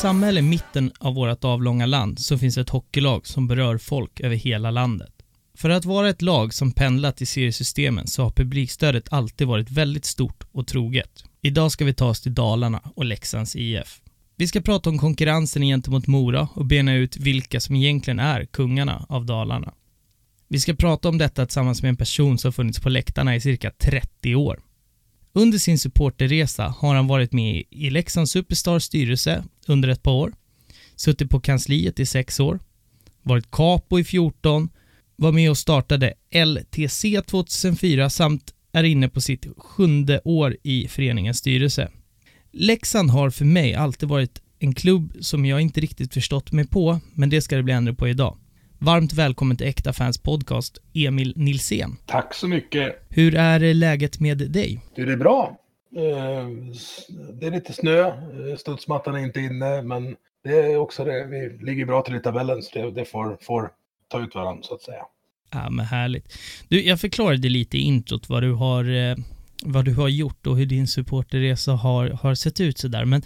I samhälle i mitten av vårt avlånga land så finns ett hockeylag som berör folk över hela landet. För att vara ett lag som pendlat i seriesystemen så har publikstödet alltid varit väldigt stort och troget. Idag ska vi ta oss till Dalarna och Leksands IF. Vi ska prata om konkurrensen gentemot Mora och bena ut vilka som egentligen är kungarna av Dalarna. Vi ska prata om detta tillsammans med en person som funnits på läktarna i cirka 30 år. Under sin supporterresa har han varit med i Leksands Superstars styrelse under ett par år, suttit på kansliet i sex år, varit capo i 14, var med och startade LTC 2004 samt är inne på sitt sjunde år i föreningens styrelse. Leksand har för mig alltid varit en klubb som jag inte riktigt förstått mig på, men det ska det bli ändring på idag. Varmt välkommen till Äkta Fans Podcast, Emil Nilsén. Tack så mycket. Hur är läget med dig? Det är bra. Eh, det är lite snö, eh, studsmattan är inte inne, men det är också det. Vi ligger bra till i tabellen, så det, får, får ta ut varandra så att säga. Ja, men härligt. Du, jag förklarade lite i introt vad du har, eh, vad du har gjort och hur din supporterresa har, har sett ut sådär. Men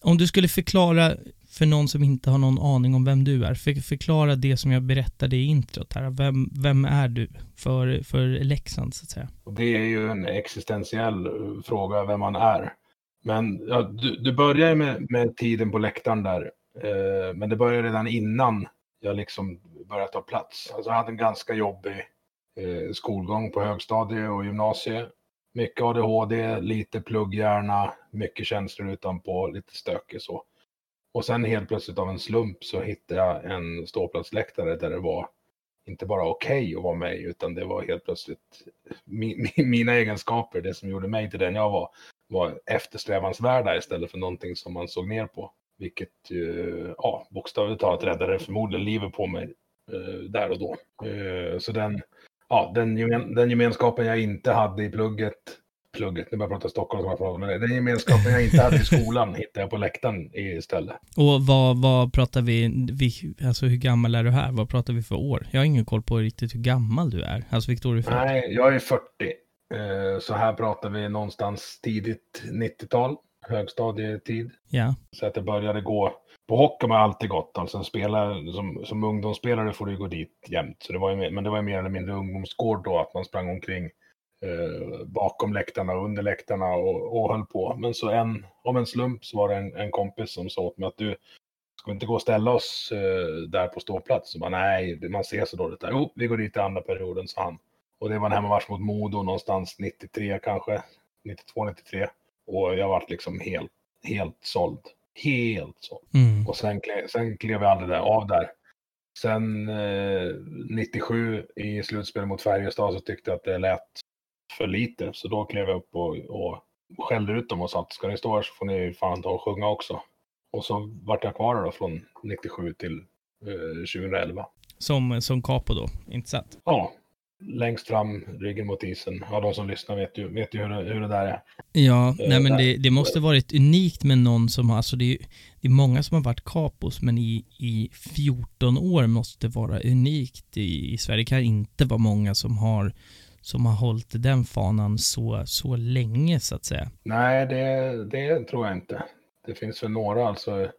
om du skulle förklara för någon som inte har någon aning om vem du är, för, förklara det som jag berättade i introt här. Vem, vem är du för, för Leksand, så att säga? Det är ju en existentiell eh, fråga, vem man är. Men ja, du, du börjar med, med tiden på läktaren där, eh, men det började redan innan jag liksom började ta plats. Alltså jag hade en ganska jobbig eh, skolgång på högstadie och gymnasie. Mycket ADHD, lite plugghjärna, mycket känslor utanpå, lite stökig så. Och sen helt plötsligt av en slump så hittade jag en ståplatsläktare där det var inte bara okej okay att vara med utan det var helt plötsligt mi, mi, mina egenskaper, det som gjorde mig till den jag var, var eftersträvansvärda istället för någonting som man såg ner på. Vilket ju, ja, bokstavligt talat räddade förmodligen livet på mig eh, där och då. Eh, så den, ja, den, gemen, den gemenskapen jag inte hade i plugget, plugget, nu börjar jag prata Stockholm, som jag pratar med den gemenskapen jag inte hade i skolan hittade jag på läktaren istället. Och vad, vad pratar vi, vi, alltså hur gammal är du här? Vad pratar vi för år? Jag har ingen koll på riktigt hur gammal du är. Alltså vilket är du? Nej, jag är 40. Eh, så här pratar vi någonstans tidigt 90-tal högstadietid. Ja. Så att det började gå. På hockey har man alltid gått. Alltså spela, som, som ungdomsspelare får du gå dit jämt. Så det var ju, men det var ju mer eller mindre ungdomsgård då, att man sprang omkring eh, bakom läktarna och under läktarna och, och höll på. Men så en, om en slump så var det en, en kompis som sa åt mig att du, ska vi inte gå och ställa oss eh, där på ståplats? Så bara, nej, man ser så dåligt där. Jo, vi går dit i andra perioden, sa han. Och det var en hemmamatch mot Modo någonstans 93 kanske, 92, 93. Och jag vart liksom helt, helt såld. Helt såld. Mm. Och sen, sen klev jag aldrig där, av där. Sen eh, 97 i slutspel mot Färjestad så tyckte jag att det lät för lite. Så då klev jag upp och, och skällde ut dem och sa att ska ni stå här så får ni fan ta och sjunga också. Och så vart jag kvar då från 97 till eh, 2011. Som, som capo då, inte sant? Ja, längst fram, ryggen mot isen. Ja, de som lyssnar vet ju, vet ju hur, det, hur det där är. Ja, uh, nej men det, det måste varit unikt med någon som har, alltså det är, det är många som har varit kapos, men i, i 14 år måste det vara unikt i, i Sverige. Det kan inte vara många som har som har hållit den fanan så, så länge så att säga. Nej, det, det tror jag inte. Det finns väl några alltså.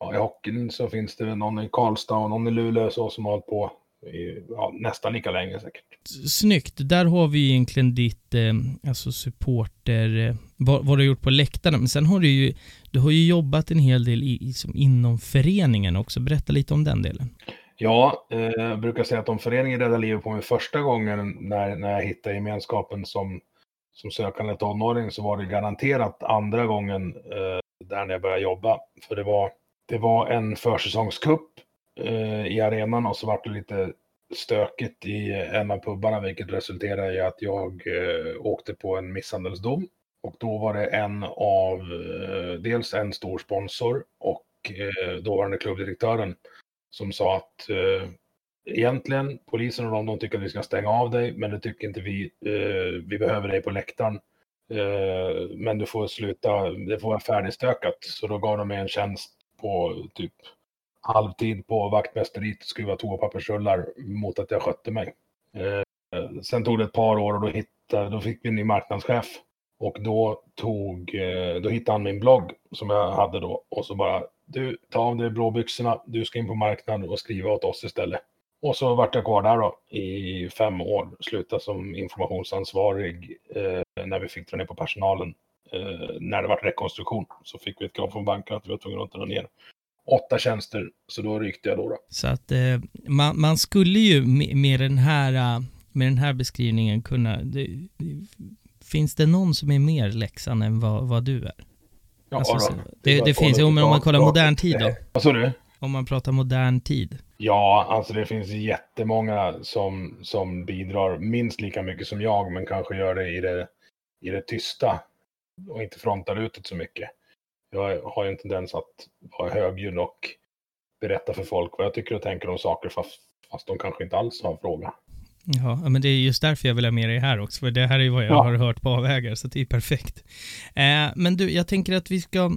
Ja, I hockeyn så finns det någon i Karlstad och någon i Luleå så som har hållit på i, ja, nästan lika länge säkert. Snyggt. Där har vi egentligen ditt, eh, alltså supporter, eh, vad, vad, du har gjort på läktarna. Men sen har du ju, du har ju jobbat en hel del i, i, som inom föreningen också. Berätta lite om den delen. Ja, eh, jag brukar säga att om föreningen räddade livet på mig första gången när, när jag hittade gemenskapen som, som sökande tonåring så var det garanterat andra gången eh, där när jag började jobba. För det var, det var en försäsongskupp eh, i arenan och så var det lite stökigt i en av pubbarna vilket resulterade i att jag eh, åkte på en misshandelsdom. Och då var det en av, eh, dels en stor sponsor och eh, dåvarande klubbdirektören som sa att eh, egentligen polisen och de, de tycker att vi ska stänga av dig men det tycker inte vi. Eh, vi behöver dig på läktaren. Eh, men du får sluta, det får vara färdigstökat. Så då gav de mig en tjänst på typ halvtid på vaktmästeriet och skruva toapappersrullar mot att jag skötte mig. Eh, sen tog det ett par år och då, hittade, då fick vi en ny marknadschef. Och då tog, eh, då hittade han min blogg som jag hade då och så bara, du, ta av dig blåbyxorna, du ska in på marknaden och skriva åt oss istället. Och så vart jag kvar där då i fem år, slutade som informationsansvarig eh, när vi fick dra ner på personalen. Eh, när det var rekonstruktion så fick vi ett krav från banken att vi var tvungna att dra ner åtta tjänster, så då ryckte jag då. då. Så att eh, man, man, skulle ju med, med, den här, eh, med den här beskrivningen kunna, det, finns det någon som är mer läxan än vad, vad du är? Ja, alltså, så, det, det, finns, ju, men om man kollar modern tid då? Vad sa du? Om man pratar modern tid? Ja, alltså det finns jättemånga som, som bidrar minst lika mycket som jag, men kanske gör det i det, i det tysta och inte frontar utåt så mycket. Jag har ju en tendens att vara högljudd och berätta för folk vad jag tycker och tänker om saker fast, fast de kanske inte alls har en fråga. Ja, men det är just därför jag vill ha med dig här också, för det här är vad jag ja. har hört på avvägar, så det är perfekt. Eh, men du, jag tänker att vi ska,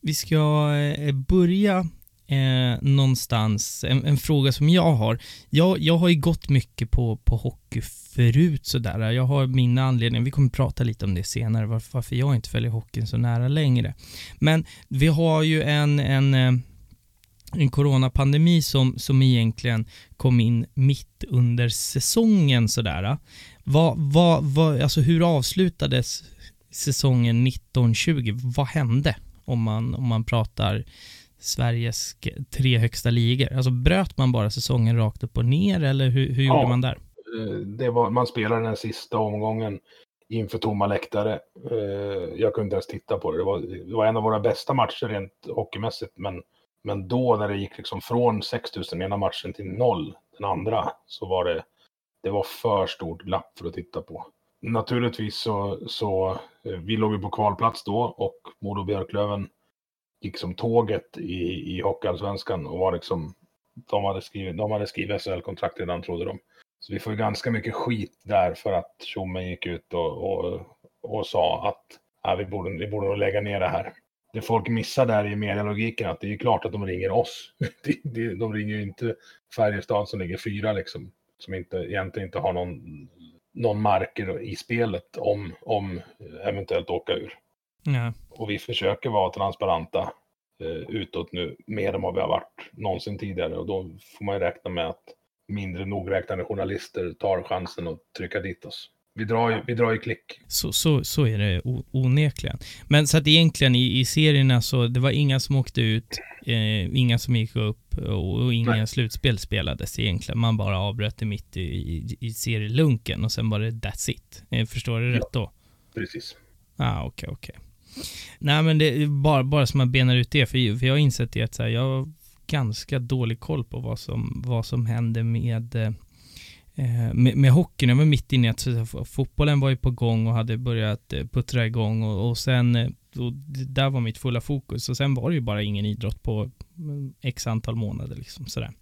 vi ska eh, börja eh, någonstans, en, en, fråga som jag har. Jag, jag har ju gått mycket på, på hockey förut sådär. Jag har mina anledningar, vi kommer prata lite om det senare, varför, varför jag inte följer hockeyn så nära längre. Men vi har ju en, en eh, en coronapandemi som, som egentligen kom in mitt under säsongen sådär. Vad, vad, vad, alltså hur avslutades säsongen 1920? Vad hände? Om man, om man pratar Sveriges tre högsta ligor? Alltså bröt man bara säsongen rakt upp och ner eller hur, hur gjorde man där? Eh, det var, man spelade den sista omgången inför tomma läktare. Eh, jag kunde inte ens titta på det. Det var, det var en av våra bästa matcher rent hockeymässigt, men, men då när det gick liksom från 6000 ena matchen till noll den andra så var det, det var för stort glapp för att titta på. Naturligtvis så, så eh, vi låg ju på kvalplats då och Modo Björklöven gick som tåget i, i Hockeyallsvenskan och var liksom, de hade skrivit, de hade skrivit SHL-kontrakt redan trodde de. Så vi får ju ganska mycket skit där för att Tjomme gick ut och, och, och sa att ja, vi, borde, vi borde lägga ner det här. Det folk missar där i medialogiken att det är klart att de ringer oss. de ringer ju inte Färjestad som ligger fyra liksom, som inte, egentligen inte har någon, någon marker i spelet om, om eventuellt åka ur. Ja. Och vi försöker vara transparenta eh, utåt nu mer än vad vi har varit någonsin tidigare. Och då får man ju räkna med att mindre nogräknade journalister tar chansen att trycka dit oss. Vi drar ju, vi drar ju klick. Så, så, så är det onekligen. Men så att egentligen i, i serierna så, det var inga som åkte ut, eh, inga som gick upp och, och inga Nej. slutspel spelades egentligen. Man bara avbröt det mitt i, i, i serielunken och sen var det that's it. Jag förstår det ja, rätt då? Precis. Ah, okej, okay, okej. Okay. Nej, men det är bara, bara som man benar ut det, för, för jag har insett det att så här, jag har ganska dålig koll på vad som, vad som händer med eh, Eh, med, med hockeyn, jag var mitt inne i att fotbollen var ju på gång och hade börjat eh, puttra igång och, och sen, eh, och där var mitt fulla fokus och sen var det ju bara ingen idrott på mm, x antal månader liksom sådär.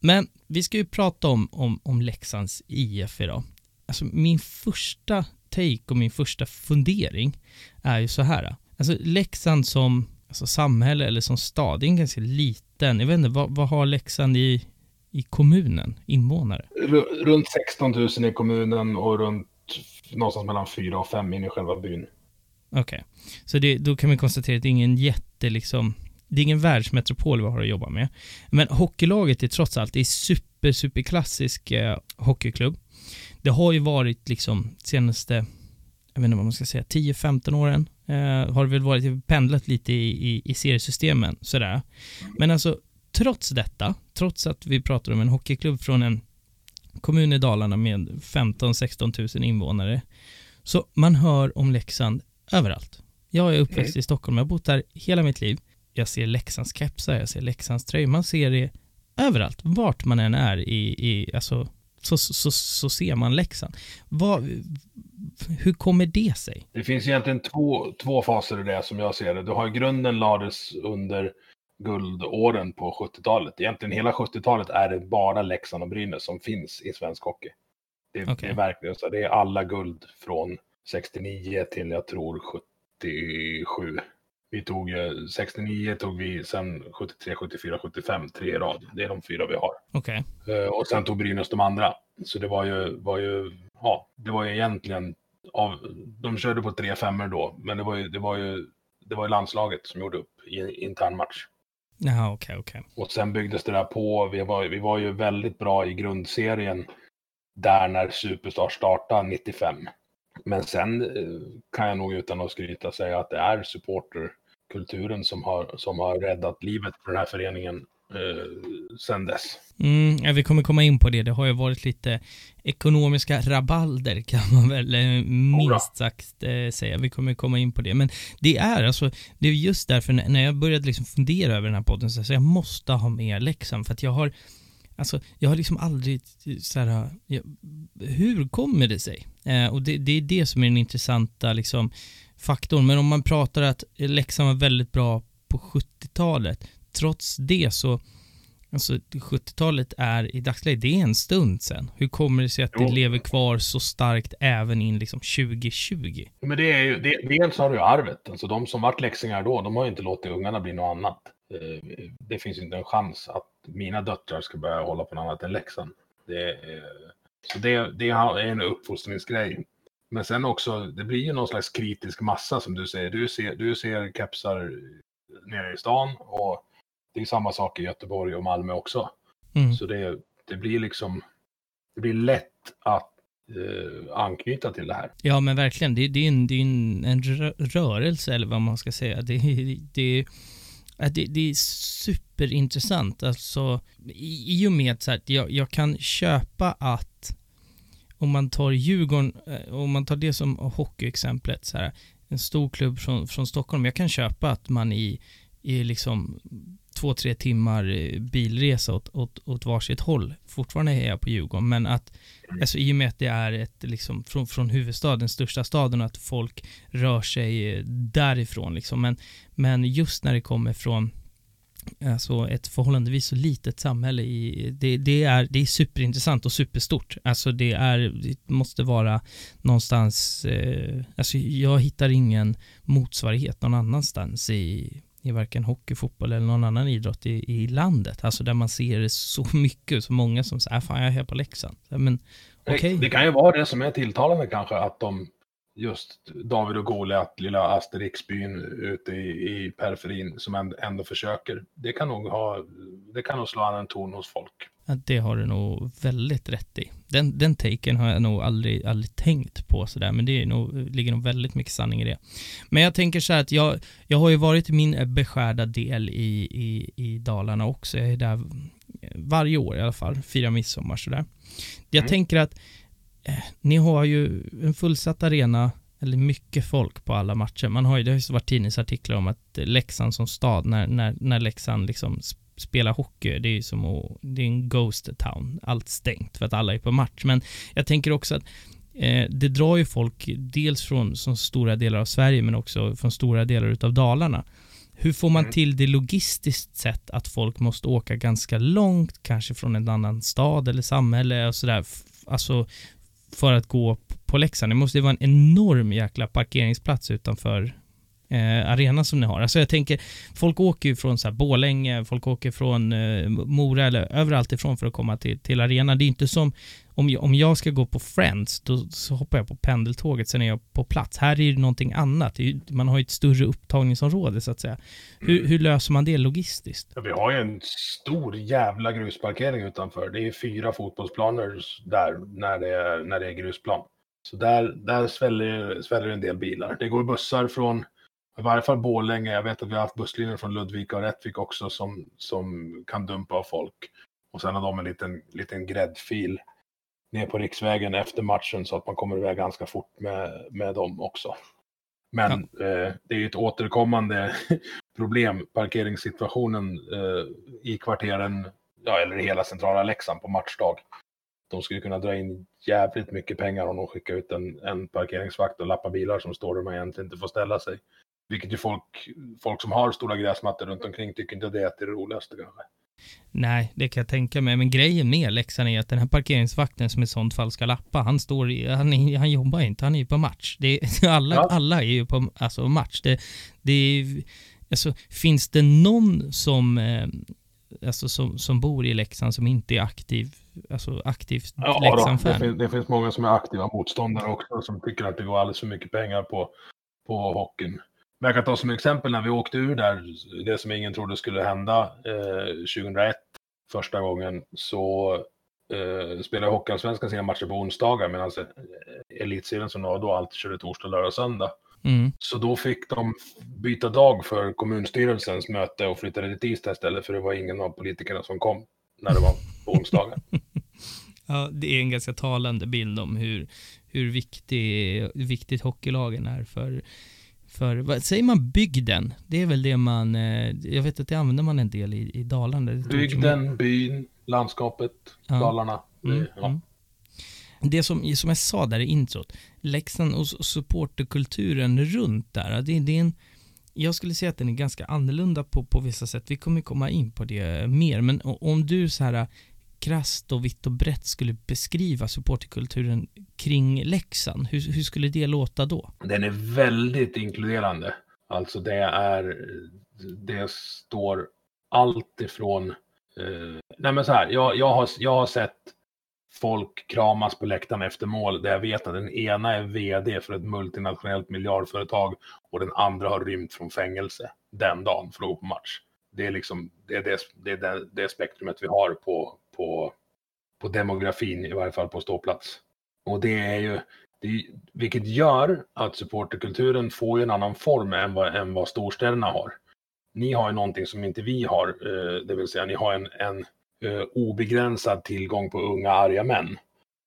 Men vi ska ju prata om, om, om Leksands IF idag. Alltså min första take och min första fundering är ju så här. Alltså Leksand som alltså samhälle eller som stad, det är en ganska liten, jag vet inte, vad, vad har Leksand i, i kommunen, invånare? R runt 16 000 i kommunen och runt någonstans mellan 4 och 5 in i själva byn. Okej, okay. så det, då kan vi konstatera att det är ingen jätte liksom, det är ingen världsmetropol vi har att jobba med. Men hockeylaget är trots allt, det är super, super klassisk eh, hockeyklubb det har ju varit liksom senaste, jag vet inte vad man ska säga, 10-15 åren eh, har det väl varit pendlat lite i, i, i seriesystemen sådär. Men alltså trots detta, trots att vi pratar om en hockeyklubb från en kommun i Dalarna med 15-16 000 invånare, så man hör om Leksand överallt. Jag är uppväxt mm. i Stockholm, jag har bott där hela mitt liv. Jag ser Leksands kepsar, jag ser Leksands tröjor, man ser det överallt, vart man än är i, i alltså så, så, så ser man Leksand. Vad, hur kommer det sig? Det finns egentligen två, två faser i det som jag ser det. Du har grunden lades under guldåren på 70-talet. Egentligen hela 70-talet är det bara Leksand och Brynäs som finns i svensk hockey. Det, okay. det är verkligen så. Det är alla guld från 69 till jag tror 77. Vi tog 69 tog vi, sen 73, 74, 75, tre i rad. Det är de fyra vi har. Okay. Eh, och sen tog Brynäs de andra. Så det var ju, var ju, ja, det var ju egentligen av, de körde på tre femmor då, men det var ju, det var ju, det var ju landslaget som gjorde upp i intern match. Jaha, okej, okay, okej. Okay. Och sen byggdes det där på. Vi var, vi var ju väldigt bra i grundserien där när Superstar startade 95. Men sen eh, kan jag nog utan att skryta säga att det är supporterkulturen som har, som har räddat livet för den här föreningen eh, sen dess. Mm, ja, vi kommer komma in på det. Det har ju varit lite ekonomiska rabalder kan man väl eh, minst sagt eh, säga. Vi kommer komma in på det. Men det är alltså, det är just därför när jag började liksom fundera över den här podden så jag måste ha med Leksand för att jag har Alltså, jag har liksom aldrig så här, jag, hur kommer det sig? Eh, och det, det, är det som är den intressanta liksom, faktorn. Men om man pratar att Leksand var väldigt bra på 70-talet, trots det så, alltså 70-talet är i dagsläget, det är en stund sen. Hur kommer det sig att jo. det lever kvar så starkt även in liksom 2020? Men det är ju, det, dels har du ju arvet, alltså de som vart läxingar då, de har ju inte låtit ungarna bli något annat. Eh, det finns inte en chans att mina döttrar ska börja hålla på något annat än läxan. Det, så det, det är en uppfostringsgrej. Men sen också, det blir ju någon slags kritisk massa som du säger. Du ser, du ser kepsar nere i stan och det är samma sak i Göteborg och Malmö också. Mm. Så det, det blir liksom, det blir lätt att eh, anknyta till det här. Ja, men verkligen. Det, det är en, det är en, en rörelse, eller vad man ska säga. Det, det, det, det är superintressant. Alltså, i, i och med så att jag, jag kan köpa att om man tar Djurgården, eh, om man tar det som hockeyexemplet, så här, en stor klubb från, från Stockholm. Jag kan köpa att man i, i liksom två, tre timmar eh, bilresa åt, åt, åt varsitt håll. Fortfarande är jag på Djurgården, men att alltså, i och med att det är ett, liksom, från, från huvudstaden, den största staden, och att folk rör sig eh, därifrån. Liksom. Men, men just när det kommer från alltså ett förhållandevis så litet samhälle i, det, det, är, det är superintressant och superstort. Alltså det är, det måste vara någonstans, eh, alltså jag hittar ingen motsvarighet någon annanstans i, i varken hockey, fotboll eller någon annan idrott i, i landet. Alltså där man ser det så mycket, så många som säger, äh, fan jag är här på Leksand. Men. Okay. Det kan ju vara det som är tilltalande kanske, att de just David och Goliat, lilla Asterixbyn ute i, i periferin som ändå försöker. Det kan nog ha, det kan nog slå an en ton hos folk. Det har du nog väldigt rätt i. Den, den taken har jag nog aldrig, aldrig tänkt på sådär, men det är nog, ligger nog väldigt mycket sanning i det. Men jag tänker så här att jag, jag har ju varit min beskärda del i, i, i Dalarna också. Jag är där varje år i alla fall, firar midsommar sådär. Jag mm. tänker att eh, ni har ju en fullsatt arena, eller mycket folk på alla matcher. Man har ju, det har ju varit tidningsartiklar om att Leksand som stad, när, när, när Leksand liksom spelar hockey, det är ju som att, det är en ghost town, allt stängt för att alla är på match. Men jag tänker också att eh, det drar ju folk dels från så stora delar av Sverige men också från stora delar utav Dalarna. Hur får man mm. till det logistiskt sett att folk måste åka ganska långt, kanske från en annan stad eller samhälle och sådär, alltså för att gå på Leksand. Det måste ju vara en enorm jäkla parkeringsplats utanför eh, arena som ni har. Alltså jag tänker, folk åker ju från så här Bålänge, folk åker från eh, Mora eller överallt ifrån för att komma till, till arenan. Det är inte som om jag, om jag ska gå på Friends, då så hoppar jag på pendeltåget, sen är jag på plats. Här är det någonting annat. Det är, man har ju ett större upptagningsområde så att säga. Hur, mm. hur löser man det logistiskt? Ja, vi har ju en stor jävla grusparkering utanför. Det är fyra fotbollsplaner där när det är, när det är grusplan. Så där, där sväller, sväller en del bilar. Det går bussar från i varje fall Borlänge. Jag vet att vi har haft busslinjer från Ludvika och Rättvik också som, som kan dumpa av folk. Och sen har de en liten, liten gräddfil ner på riksvägen efter matchen så att man kommer iväg ganska fort med, med dem också. Men ja. eh, det är ju ett återkommande problem, parkeringssituationen eh, i kvarteren, ja, eller i hela centrala Leksand på matchdag. De skulle kunna dra in jävligt mycket pengar om de skickar ut en, en parkeringsvakt och lappar bilar som står där man egentligen inte får ställa sig. Vilket ju folk, folk som har stora gräsmattor runt omkring tycker inte det är det roligaste kanske. Nej, det kan jag tänka mig. Men grejen med Leksand är att den här parkeringsvakten som i sånt fall ska lappa, han står i, han, han jobbar inte, han är ju på match. Det, alla, ja. alla är ju på alltså, match. Det, det alltså, finns det någon som, eh, alltså, som, som bor i Leksand som inte är aktiv alltså aktivt Ja, Leksand-fan? det, finns, det finns många som är aktiva motståndare också som tycker att det går alldeles för mycket pengar på, på hockeyn. Men jag kan ta som exempel när vi åkte ur där, det som ingen trodde skulle hända eh, 2001, första gången, så eh, spelade Hockeyallsvenskan sina matcher på onsdagar medan eh, elitserien som då alltid körde torsdag, lördag, söndag. Mm. Så då fick de byta dag för kommunstyrelsens möte och flyttade till tisdag istället för det var ingen av politikerna som kom när det var på onsdagar. Ja, det är en ganska talande bild om hur, hur viktig, viktigt hockeylagen är för, för, vad säger man bygden? Det är väl det man, eh, jag vet att det använder man en del i, i Dalarna. Bygden, byn, landskapet, Ja. Dalarna. Mm, ja. mm. Det som, som jag sa där i introt, Leksand och supporterkulturen runt där, det, det är en, jag skulle säga att den är ganska annorlunda på, på vissa sätt. Vi kommer komma in på det mer, men om du så här krasst och vitt och brett skulle beskriva supporterkulturen kring Leksand, hur, hur skulle det låta då? Den är väldigt inkluderande. Alltså det är, det står allt ifrån, eh, nej men så här, jag, jag, har, jag har sett folk kramas på läktaren efter mål där jag vet att den ena är vd för ett multinationellt miljardföretag och den andra har rymt från fängelse den dagen för att gå på match. Det är liksom det, är det, det, är det, det spektrumet vi har på, på, på demografin, i varje fall på ståplats. Och det är ju, det, vilket gör att supporterkulturen får ju en annan form än vad, än vad storstäderna har. Ni har ju någonting som inte vi har, eh, det vill säga ni har en, en eh, obegränsad tillgång på unga arga män.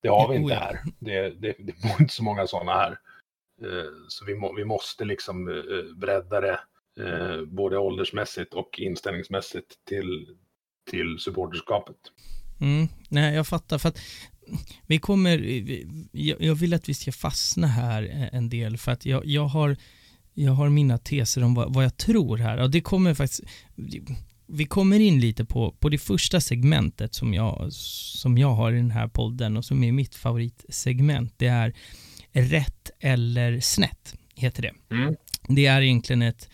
Det har vi inte här. Det, det, det bor inte så många sådana här. Eh, Så vi, må, vi måste liksom eh, bredda det eh, både åldersmässigt och inställningsmässigt till, till supporterskapet. Mm, nej, jag fattar. För att vi kommer, vi- jag, jag vill att vi ska fastna här en del för att jag, jag, har, jag har mina teser om vad, vad jag tror här och det kommer faktiskt, vi kommer in lite på, på det första segmentet som jag, som jag har i den här podden och som är mitt favoritsegment. Det är rätt eller snett, heter det. Mm. Det är egentligen ett,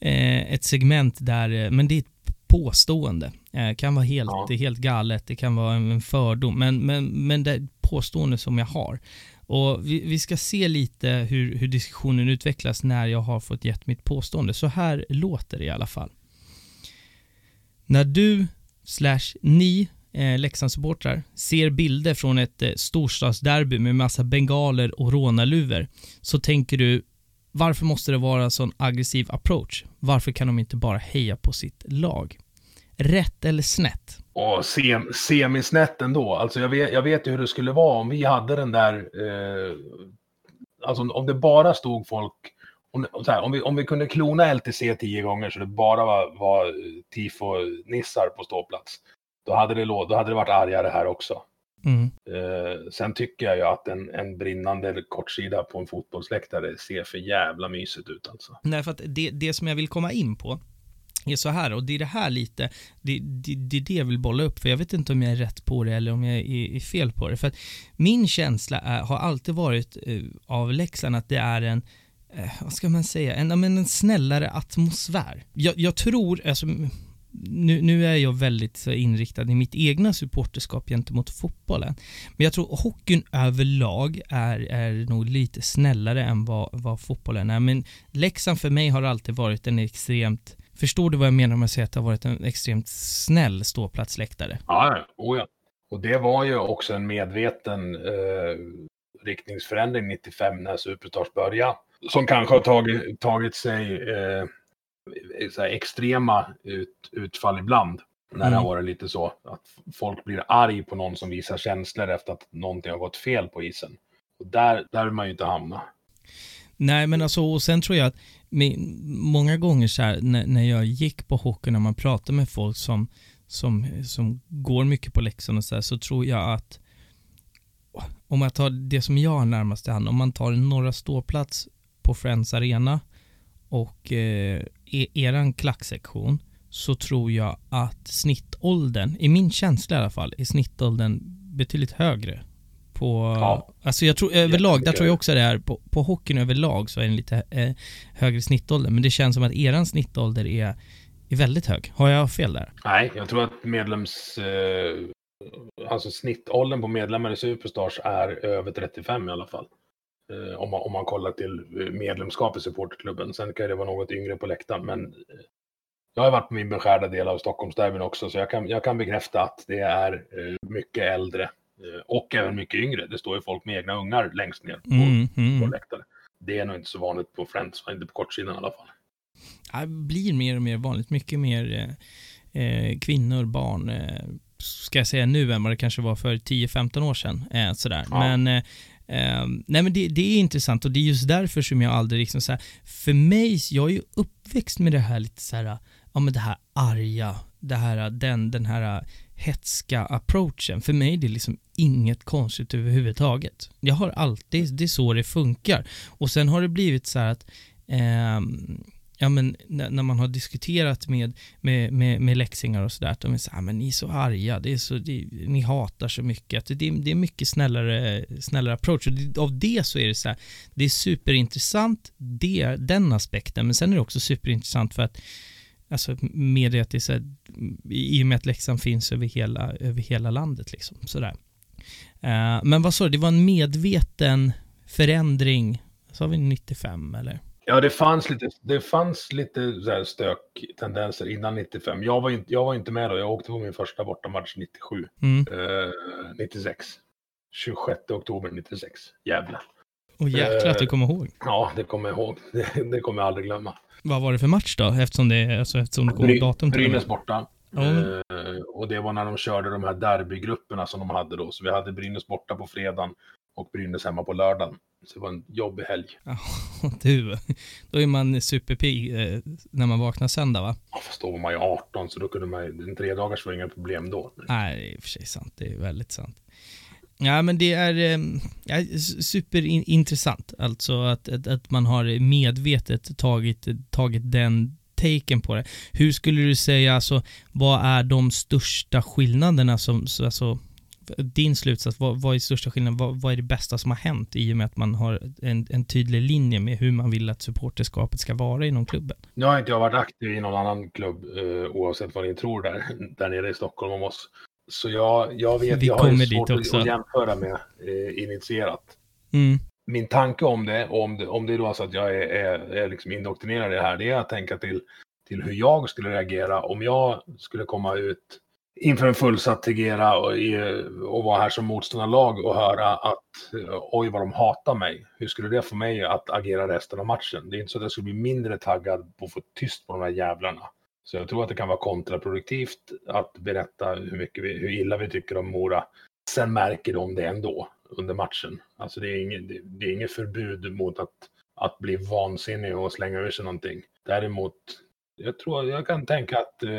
eh, ett segment där, eh, men det är ett påstående. Eh, kan vara helt, Ja. det är helt galet, det kan vara en, fördom, men, men, men det påstående som jag har. Och vi, vi ska se lite hur, hur diskussionen utvecklas när jag har fått gett mitt påstående. Så här låter det i alla fall. När du slash ni eh, Leksandssupportrar ser bilder från ett eh, storstadsderby med massa bengaler och rånarluvor så tänker du varför måste det vara sån aggressiv approach? Varför kan de inte bara heja på sitt lag? Rätt eller snett? Och sem, semisnett ändå. Alltså jag vet, jag vet ju hur det skulle vara om vi hade den där... Eh, alltså om- det bara stod folk... Om, här, om, vi, om vi kunde klona LTC tio gånger så det bara var, var tifo-nissar på ståplats. Då hade, det, då hade det varit argare här också. Mm. Eh, sen tycker jag ju att en, en brinnande kortsida på en fotbollsläktare ser för jävla mysigt ut alltså. Nej, för att det, det som jag vill komma in på är så här, och det är det här lite, det, det, det är det jag vill bolla upp, för jag vet inte om jag är rätt på det eller om jag är, är fel på det. För att min känsla är, har alltid varit uh, av Leksand att det är en, uh, vad ska man säga, en, men en snällare atmosfär. Jag, jag tror, alltså, nu, nu är jag väldigt så inriktad i mitt egna supporterskap gentemot fotbollen. Men jag tror hockeyn överlag är, är nog lite snällare än vad, vad fotbollen är. Men Leksand för mig har alltid varit en extremt, förstår du vad jag menar om jag säger att det har varit en extremt snäll ståplatsläktare? Ja. Oh, ja. Och det var ju också en medveten eh, riktningsförändring 95 när Superstars började. Som kanske har tagit, tagit sig eh, extrema ut, utfall ibland. När det Mm. har varit lite så att folk blir arg på någon som visar känslor efter att någonting har gått fel på isen. Och där, där vill man ju inte hamna. Nej, men alltså, och sen tror jag att med, många gånger så här, när, när jag gick på hockey, när man pratar med folk som, som, som går mycket på läxan och så här, så tror jag att om man tar det som jag har närmast till hand, om man tar en norra ståplats på Friends Arena och eh, e-, eran klacksektion så tror jag att snittåldern, i min känsla i alla fall, är snittåldern betydligt högre. På, Ja. Alltså jag tror överlag, där tror jag också det är, på, på hockeyn överlag så är den lite eh, högre snittålder, men det känns som att eran snittålder är, är väldigt hög. Har jag fel där? Nej, jag tror att medlems... Eh, alltså snittåldern på medlemmar i Superstars är över 35 i alla fall. Eh, om, man, om man kollar till medlemskap i supporterklubben. Sen kan det vara något yngre på läktaren, men eh, jag har varit på min beskärda del av Stockholmsderbyn också, så jag kan, jag kan bekräfta att det är eh, mycket äldre och även mycket yngre. Det står ju folk med egna ungar längst ner på, mm, mm. på läktaren. Det är nog inte så vanligt på Friends, inte på kortsidan i alla fall. Det blir mer och mer vanligt. Mycket mer eh, kvinnor, barn, eh, ska jag säga nu än vad det kanske var för 10-15 år sedan. Eh, sådär. Ja. Men, eh, eh, nej men det, det, är intressant och det är just därför som jag aldrig liksom såhär, för mig, jag är ju uppväxt med det här lite såhär, ja men det här arga, det här, den, den här hetska approachen. För mig är det liksom inget konstigt överhuvudtaget. Jag har alltid, det är så det funkar. Och sen har det blivit så här att eh, ja men när man har diskuterat med, med, med, med läxingar och sådär, att de är så här, ah, men ni är så arga, det är så, det, ni hatar så mycket, att det, det är mycket snällare, snällare approach. Och det, av det så är det så här, det är superintressant, det, den aspekten, men sen är det också superintressant för att Alltså med det att det här, i och med att Leksand finns över hela, över hela landet liksom, sådär. Uh, men vad sa du, det var en medveten förändring, sa vi 95 eller? Ja, det fanns lite, det fanns lite så stöktendenser innan 95. Jag var, inte, jag var inte med då, jag åkte på min första bortamatch 97. Mm. Eh, 96. 26 oktober 96. Jävlar. Och jäklar att du kommer ihåg. Ja, det kommer jag ihåg. Det, det kommer jag aldrig glömma. Vad var det för match då? Eftersom det, alltså, eftersom det kom Bry, datum till Brynäs borta. Mm. Eh, och det var när de körde de här derbygrupperna som de hade då. Så vi hade Brynäs borta på fredagen och Brynäs hemma på lördagen. Så det var en jobbig helg. Ja, du, då är man superpigg eh, när man vaknar söndag va? Ja, fast då var man ju 18 så då kunde man en tre dagars var inga problem då. Nej, det är i och för sig sant. Det är väldigt sant. Ja, men det är ehm, ja, superintressant, alltså att, att, att, man har medvetet tagit, tagit den taken på det. Hur skulle du säga, alltså, vad är de största skillnaderna som, alltså, din slutsats, vad, vad är största skillnaden? Vad, vad, är det bästa som har hänt i och med att man har en, en tydlig linje med hur man vill att supporterskapet ska vara inom klubben? Nu har inte jag varit aktiv i någon annan klubb, eh, oavsett vad ni tror där, där nere i Stockholm om oss. Så jag, jag vet, Vi jag har svårt att, att jämföra med uh, initierat. Mm. Min tanke om det, om det, om det är då alltså att jag är, är, är liksom indoktrinerad i det här, det är att tänka till, till hur jag skulle reagera om jag skulle komma ut inför en fullsatt Tegera och, och vara här som motståndarlag och höra att oj vad de hatar mig. Hur skulle det få mig att agera resten av matchen? Det är inte så att jag skulle bli mindre taggad på att få tyst på de här jävlarna. Så jag tror att det kan vara kontraproduktivt att berätta hur, mycket vi, hur illa vi tycker om Mora. Sen märker de det ändå under matchen. Alltså det är inget, det är inget förbud mot att, att bli vansinnig och slänga ur sig någonting. Däremot, jag tror jag kan tänka att, eh,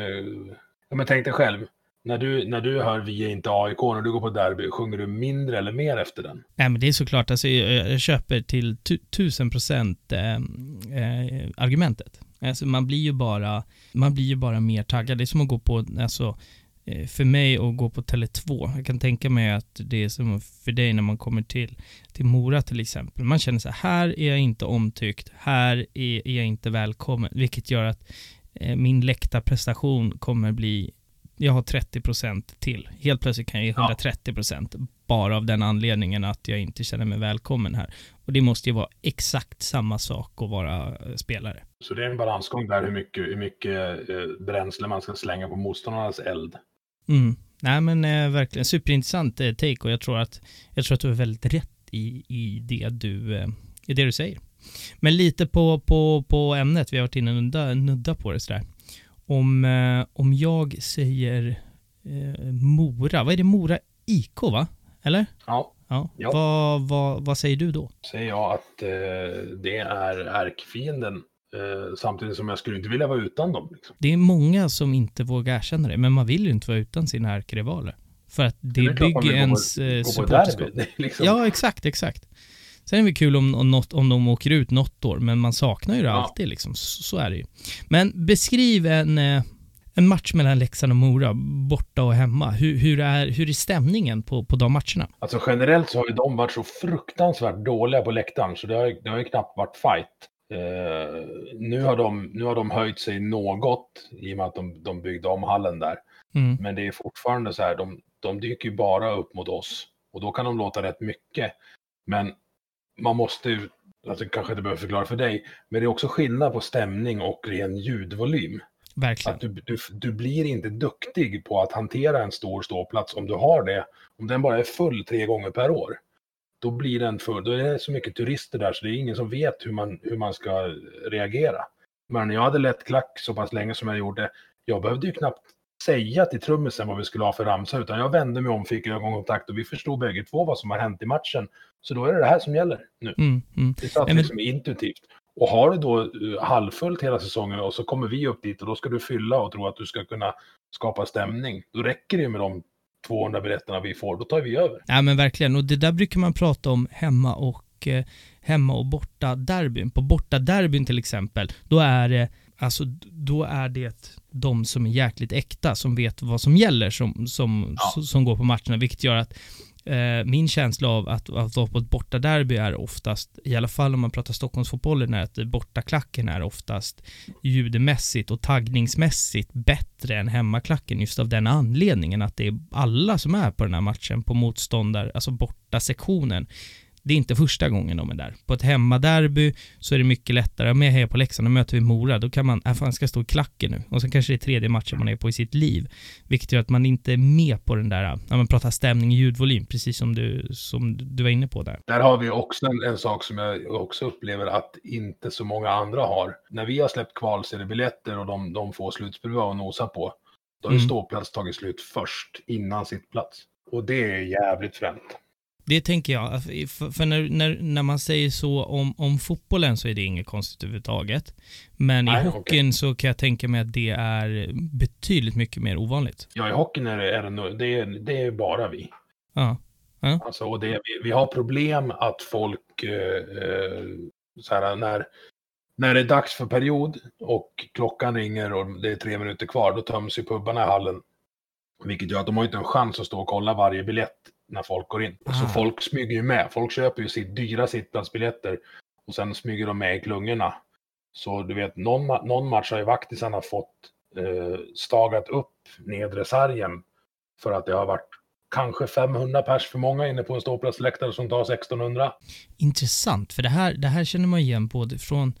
ja men tänk dig själv, när du, när du hör Vi är inte AIK, när du går på derby, sjunger du mindre eller mer efter den? Nej, men det är såklart, alltså, jag, jag köper till tu, tusen procent eh, eh, argumentet. Alltså, man blir ju bara, man blir ju bara mer taggad. Det är som att gå på, alltså, eh, för mig att gå på Tele2. Jag kan tänka mig att det är som för dig när man kommer till, till Mora till exempel. Man känner så här, här är jag inte omtyckt, här är, jag inte välkommen, vilket gör att eh, min läktarprestation kommer bli jag har 30% till. Helt plötsligt kan jag ge 130% ja. bara av den anledningen att jag inte känner mig välkommen här. Och det måste ju vara exakt samma sak att vara eh, spelare. Så det är en balansgång där hur mycket, hur mycket eh, bränsle man ska slänga på motståndarnas eld. Mm. Nej men eh, verkligen superintressant eh, take och jag tror att, jag tror att du är väldigt rätt i, i, det, du, eh, i det du säger. Men lite på, på, på ämnet, vi har varit inne och nudda, nudda på det sådär om, eh, om jag säger eh, Mora, vad är det Mora IK va? Eller? Ja. ja. ja. Vad, vad, vad säger du då? Säger jag att eh, det är ärkefienden eh, samtidigt som jag skulle inte vilja vara utan dem. Liksom. Det är många som inte vågar erkänna det, men man vill ju inte vara utan sina ärkerivaler. För att det, det bygger ens supporterskap. Liksom. Ja, exakt, exakt. Sen är det väl kul om, om, något, om de åker ut något år, men man saknar ju det ja. alltid liksom. Så, så, är det ju. Men beskriv en, eh, en match mellan Leksand och Mora, borta och hemma. Hur, hur, är, hur är stämningen på, på de matcherna? Alltså generellt så har ju de varit så fruktansvärt dåliga på läktaren, så det har, det har ju knappt varit fight. Uh, nu, har de, nu har de höjt sig något i och med att de, de byggde om hallen där. Mm. Men det är fortfarande så här, de, de dyker ju bara upp mot oss. Och då kan de låta rätt mycket. Men man måste ju, alltså kanske inte behöver förklara för dig, men det är också skillnad på stämning och ren ljudvolym. Verkligen. Att du, du, du blir inte duktig på att hantera en stor ståplats om du har det. Om den bara är full tre gånger per år. Då blir den full. Då är det så mycket turister där så det är ingen som vet hur man, hur man ska reagera. Men jag hade lätt klack så pass länge som jag gjorde. Jag behövde ju knappt säga till trummisen vad vi skulle ha för ramsa, utan jag vände mig om, fick ögonkontakt och vi förstod bägge två vad som har hänt i matchen. Så då är det det här som gäller nu. Mm, mm. Det satt men- liksom intuitivt. Och har du då eh, halvfullt hela säsongen och så kommer vi upp dit och då ska du fylla och tro att du ska kunna skapa stämning. Då räcker det ju med de 200 biljetterna vi får, då tar vi över. Ja men verkligen, och det där brukar man prata om hemma och eh, hemma och borta derbyn. På borta derbyn till exempel, då är det Alltså då är det de som är jäkligt äkta, som vet vad som gäller, som, som, Ja. som går på matcherna, vilket gör att eh, min känsla av att, att vara på ett bortaderby är oftast, i alla fall om man pratar Stockholmsfotbollen, är att bortaklacken är oftast ljudmässigt och taggningsmässigt bättre än hemmaklacken just av den anledningen att det är alla som är på den här matchen på motståndar, alltså borta sektionen. Det är inte första gången de är där. På ett hemmaderby så är det mycket lättare. Med heja på Leksand och möter vi Mora, då kan man, äh fan ska stå i klacken nu. Och sen kanske det är tredje matchen man är på i sitt liv. Vilket gör att man inte är med på den där, när man pratar stämning och ljudvolym, precis som du, som du var inne på där. Där har vi också en, en sak som jag också upplever att inte så många andra har. När vi har släppt kvalseriebiljetter och de, de får slutspruva och nosa på, då har Mm. ståplats tagit slut först, innan sittplats. Och det är jävligt fränt. Det tänker jag, att- för, när, när, när man säger så om, om fotbollen så är det inget konstigt överhuvudtaget. Men Nej, i hockeyn så kan jag tänka mig att det är betydligt mycket mer ovanligt. Ja, i hockeyn är det, är det, det, är, det är bara vi. Ja. Alltså, och det, vi, vi har problem att folk, eh, eh, så här, när, när det är dags för period och klockan ringer och det är tre minuter kvar, då töms ju pubbarna i hallen. Vilket gör att de har inte en chans att stå och kolla varje biljett när folk går in. Ah. Så folk smyger ju med. Folk köper ju sitt dyra sittplatsbiljetter och sen smyger de med i klungorna. Så du vet, någon, någon match har ju vaktisarna fått eh, stagat upp nedre sargen för att det har varit kanske 500 pers för många inne på en ståplatsläktare som tar 1600. Intressant, för det här, det här känner man igen både från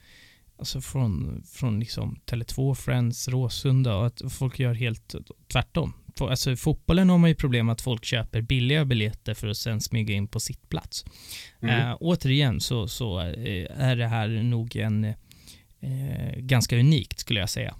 Alltså från, från liksom Tele2, Friends, Råsunda och att folk gör helt tvärtom. Alltså i fotbollen har man ju problem att folk köper billiga biljetter för att sen smyga in på sittplats. Mm. Eh, återigen så, så eh, är det här nog en eh, ganska unikt skulle jag säga.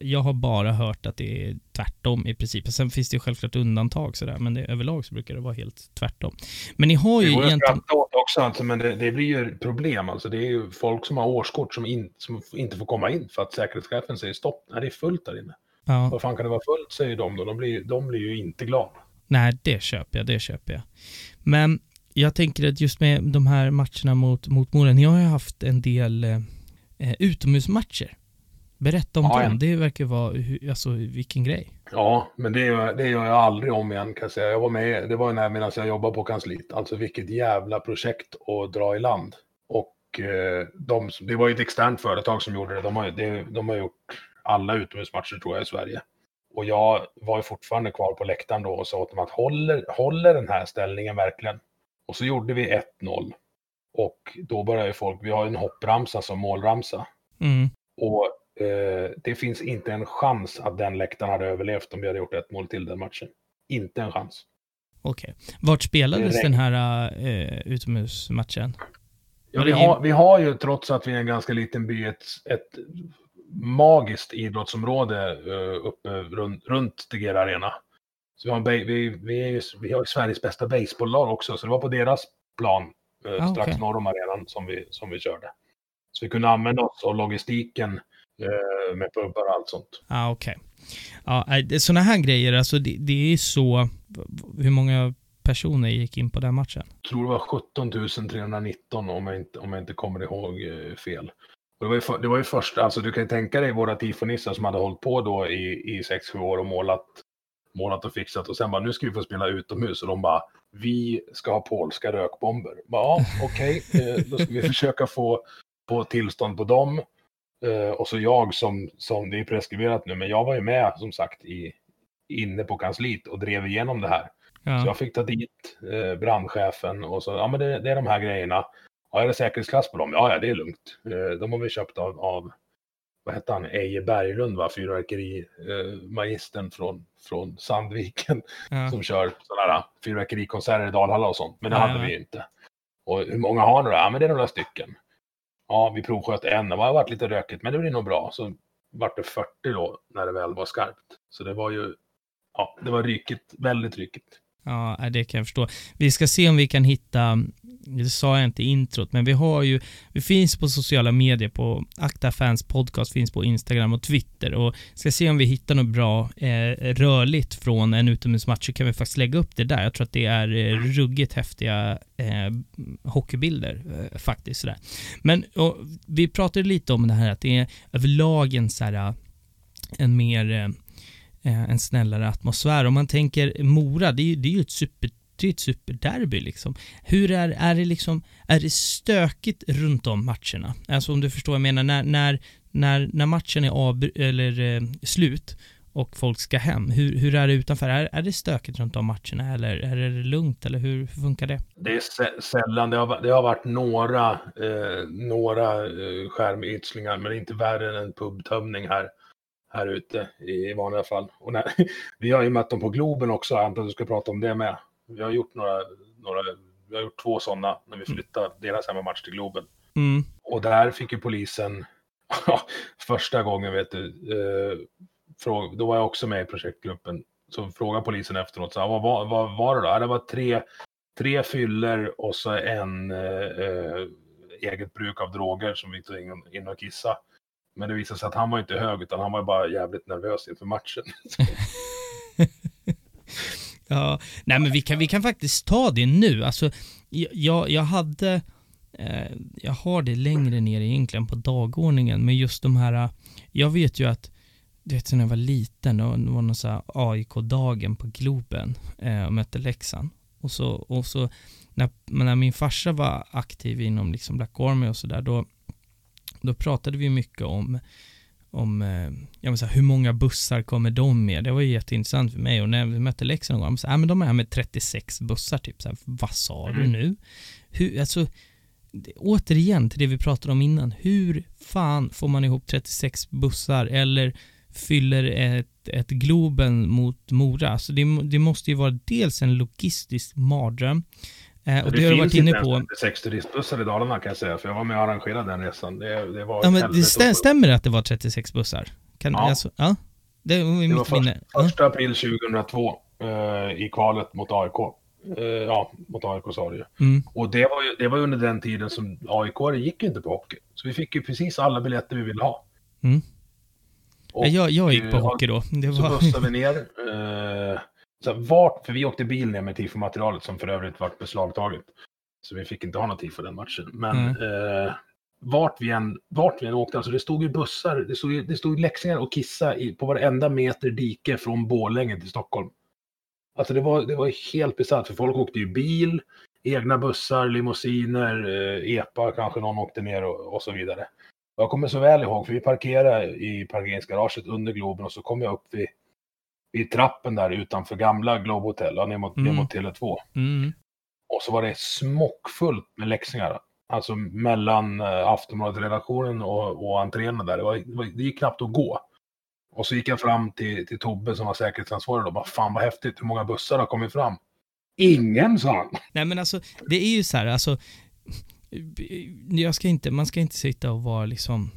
Jag- har bara hört att det är tvärtom i princip. Sen finns det ju självklart undantag sådär, men det, överlag så brukar det vara helt tvärtom. Men ni har ju Det går ju att egentligen... skratta åt också, alltså, men det, det blir ju problem. Alltså, det är ju folk som har årskort som, in, som inte får komma in för att säkerhetschefen säger stopp. Nej, det är fullt där inne. Ja, Vad fan kan det vara fullt, säger de då. De blir, de blir ju inte glada. nej, det köper jag, det köper jag. Men jag tänker att just med de här matcherna mot, mot Mora, ni har ju haft en del eh, eh, utomhusmatcher. Berätta om Ja, dem, ja. det verkar vara, alltså vilken grej. Ja, men det gör, det gör jag aldrig om igen kan jag säga. Jag var med, det var när medan jag jobbade på kansliet. Alltså vilket jävla projekt att dra i land. Och eh, de, det var ju ett externt företag som gjorde det. De har, det, de har gjort alla utomhusmatcher tror jag i Sverige. Och jag var ju fortfarande kvar på läktaren då och sa åt dem att håller, håller den här ställningen verkligen? Och så gjorde vi 1-0. Och då började folk, vi har ju en hoppramsa som målramsa. Mm. Och eh, det finns inte en chans att den läktaren hade överlevt om vi hade gjort ett mål till den matchen. Inte en chans. Okej. Vart spelades den här uh, utomhusmatchen? Ja, vi, har, vi har ju, trots att vi är en ganska liten by, ett, ett magiskt idrottsområde eh, uppe runt, runt Tegera Arena. Så vi har, en, vi, vi, är, ju- vi har Sveriges bästa baseballlag också, så det var på deras plan eh, Ah, strax norr om arenan som vi, som vi körde. Så vi kunde använda oss av logistiken eh, med pubbar och allt sånt. Ah, okej. Ja, sådana här grejer, alltså det, det är så... Hur många personer gick in på den matchen? Jag tror det var 17 319 om jag inte, om jag inte kommer ihåg fel. Det, var ju för, det var ju först, alltså du kan ju tänka dig våra tifonissar som hade hållit på då i, i 6-7 år och målat, målat och fixat och sen bara nu ska vi få spela utomhus och de bara vi ska ha polska rökbomber. Bara, Ja, okej, eh, då ska vi försöka få, få tillstånd på dem. Eh, och så jag som, som, det är preskriberat nu, men jag var ju med som sagt i, inne på kansliet och drev igenom det här. Ja. Så jag fick ta dit eh, brandchefen och så, ja men det, det är de här grejerna. Ja, är det säkerhetsklass på dem? Ja, ja, det är lugnt. Eh, de har vi köpt av, av vad hette han, Eje Berglund, va? fyrverkerimagistern från, från Sandviken Ja. som kör sådana här fyrverkerikonserter i Dalhalla och sånt. Men det Ja, hade ja. vi ju inte. Och hur många har ni då? Ja, men det är några stycken. Ja, vi provsköt en. Det har varit lite rökigt, men det blir nog bra. Så vart det 40 då, när det väl var skarpt. Så det var ju, ja, det var rykigt, väldigt rykigt. Ja, det kan jag förstå. Vi ska se om vi kan hitta, det sa jag inte i introt, men vi har ju, vi finns på sociala medier på Akta Fans Podcast, finns på Instagram och Twitter och ska se om vi hittar något bra eh, rörligt från en utomhusmatch så kan vi faktiskt lägga upp det där. Jag tror att det är eh, ruggigt häftiga eh, hockeybilder eh, faktiskt. Sådär. Men och, vi pratade lite om det här att det är överlag en så här, eh, en mer eh, eh, en snällare atmosfär. Om man tänker Mora, det är ju, det är ju ett super det är ett superderby liksom. Hur är, är det liksom, är det stökigt runt om matcherna? Alltså om du förstår vad jag menar, när, när, när, när matchen är av, eller eh, slut och folk ska hem, hur, hur är det utanför? Är, är det stökigt runt om matcherna eller är det lugnt eller hur, hur funkar det? Det är sällan, det har, det har varit några, eh, några eh, skärmytslingar, men inte värre än en pubtömning här, här ute i, i vanliga fall. Och när, vi har ju mött dem på Globen också, jag antar att du ska prata om det med. Vi har gjort några, några vi har gjort två sådana när vi flyttade deras hemmamatch till Globen. Mm. Och där fick ju polisen, första gången vet du, eh, fråga, då var jag också med i projektgruppen, så frågade polisen efteråt, så här, vad, var- vad var det då? Ja, Det var tre, tre fyller och så en eh, eh, eget bruk av droger som vi tog in, in och kissa. Men det visade sig att han var inte hög, utan han var bara jävligt nervös inför matchen. Ja, nej men vi kan, vi kan faktiskt ta det nu. Alltså, jag- jag, hade, eh, jag har det längre ner egentligen på dagordningen, men just de här, jag vet ju att, du vet när jag var liten, det var, det var någon så här AIK-dagen på Globen eh, och mötte Leksand. Och så, och så när, när min farsa var aktiv inom liksom Black Army och sådär, då, då pratade vi mycket om om jag vill säga, hur många bussar kommer de med? Det var ju jätteintressant för mig och när vi mötte Leksand någon gång, så, ah, men de är här med 36 bussar typ. Så här, Vad sa du Mm. nu? Hur, alltså, återigen till det vi pratade om innan. Hur fan får man ihop 36 bussar eller fyller ett, ett Globen mot Mora? Alltså det, det måste ju vara dels en logistisk mardröm eh, och det, har du varit inne på. sex turistbussar i Dalarna kan jag säga, för jag var med och arrangerade den resan. Det, det var Ja, men det att- stämmer det att det var 36 bussar? Kan, Ja. Alltså, ja. Det Det var minne. först, Ja. första april 2002 eh, i kvalet mot AIK. Eh, ja, mot AIK sa det ju. Mm. Och det var ju det var under den tiden som AIK gick ju inte på hockey. Så vi fick ju precis alla biljetter vi ville ha. Mm. Och, Ja, jag, jag gick på hockey då. Det Så var... bussade vi ner. Eh, så vart, för vi åkte bil ner med tifo-materialet som för övrigt vart beslagtaget. Så vi fick inte ha något tifo den matchen. Men Mm. eh, vart, vi än, vart vi än åkte, alltså det stod ju bussar, det stod, ju- det stod ju leksingar och kissa i, på varenda meter dike från Borlänge till Stockholm. Alltså det var, det var helt besatt, för folk åkte ju bil, egna bussar, limousiner, eh, EPA kanske någon åkte ner och, och så vidare. Och Jag kommer så väl ihåg, för vi parkerade i parkeringsgaraget under Globen och så kom jag upp vid, vid trappen där utanför gamla Globe Hotel, ja, ner mot, ner Mm. mot Tele2. Mm. Och så var det smockfullt med läxingar. Alltså mellan eh, Aftonbladet-redaktionen och, och entréerna där. Det, var, det, var, det gick knappt att gå. Och så gick jag fram till, till Tobbe som var säkerhetsansvarig och bara fan vad häftigt, hur många bussar har kommit fram? Ingen, sa han. Nej men alltså, det är ju så här, alltså, jag ska inte, man ska inte sitta och vara liksom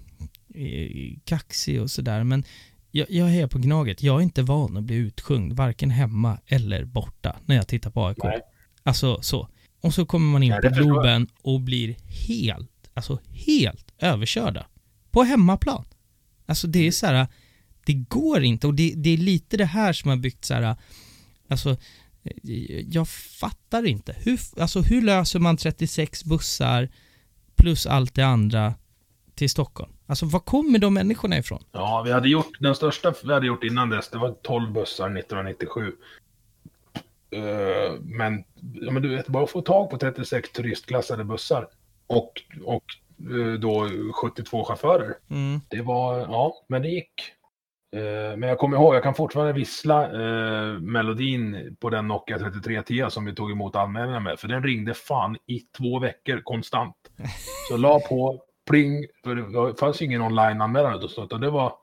eh, kaxig och sådär, men jag, jag är på Gnaget. Jag är inte van att bli utsjungd, varken hemma eller borta, när jag tittar på AIK. Nej. Alltså så. Och så kommer man in Nej, på. Globen och blir helt, alltså helt överkörda. På hemmaplan. Alltså det är så här, det går inte och det, det är lite det här som har byggt så här, alltså jag fattar inte. Hur, alltså hur löser man 36 bussar plus allt det andra till Stockholm? Alltså var kommer de människorna ifrån? Ja, vi hade gjort, den största vi hade gjort innan dess, det var 12 bussar 1997. Eh, men, ja, men du vet, bara att få tag på 36 turistklassade bussar och, och eh, då 72 chaufförer. Mm. Det var, ja, men det gick. Eh, men jag kommer ihåg, jag kan fortfarande vissla melodin på den Nokia 3310 som vi tog emot anmälningar med. För den ringde fan i två veckor konstant. Så la på, pling, för det fanns ju ingen online-anmälan utan det var,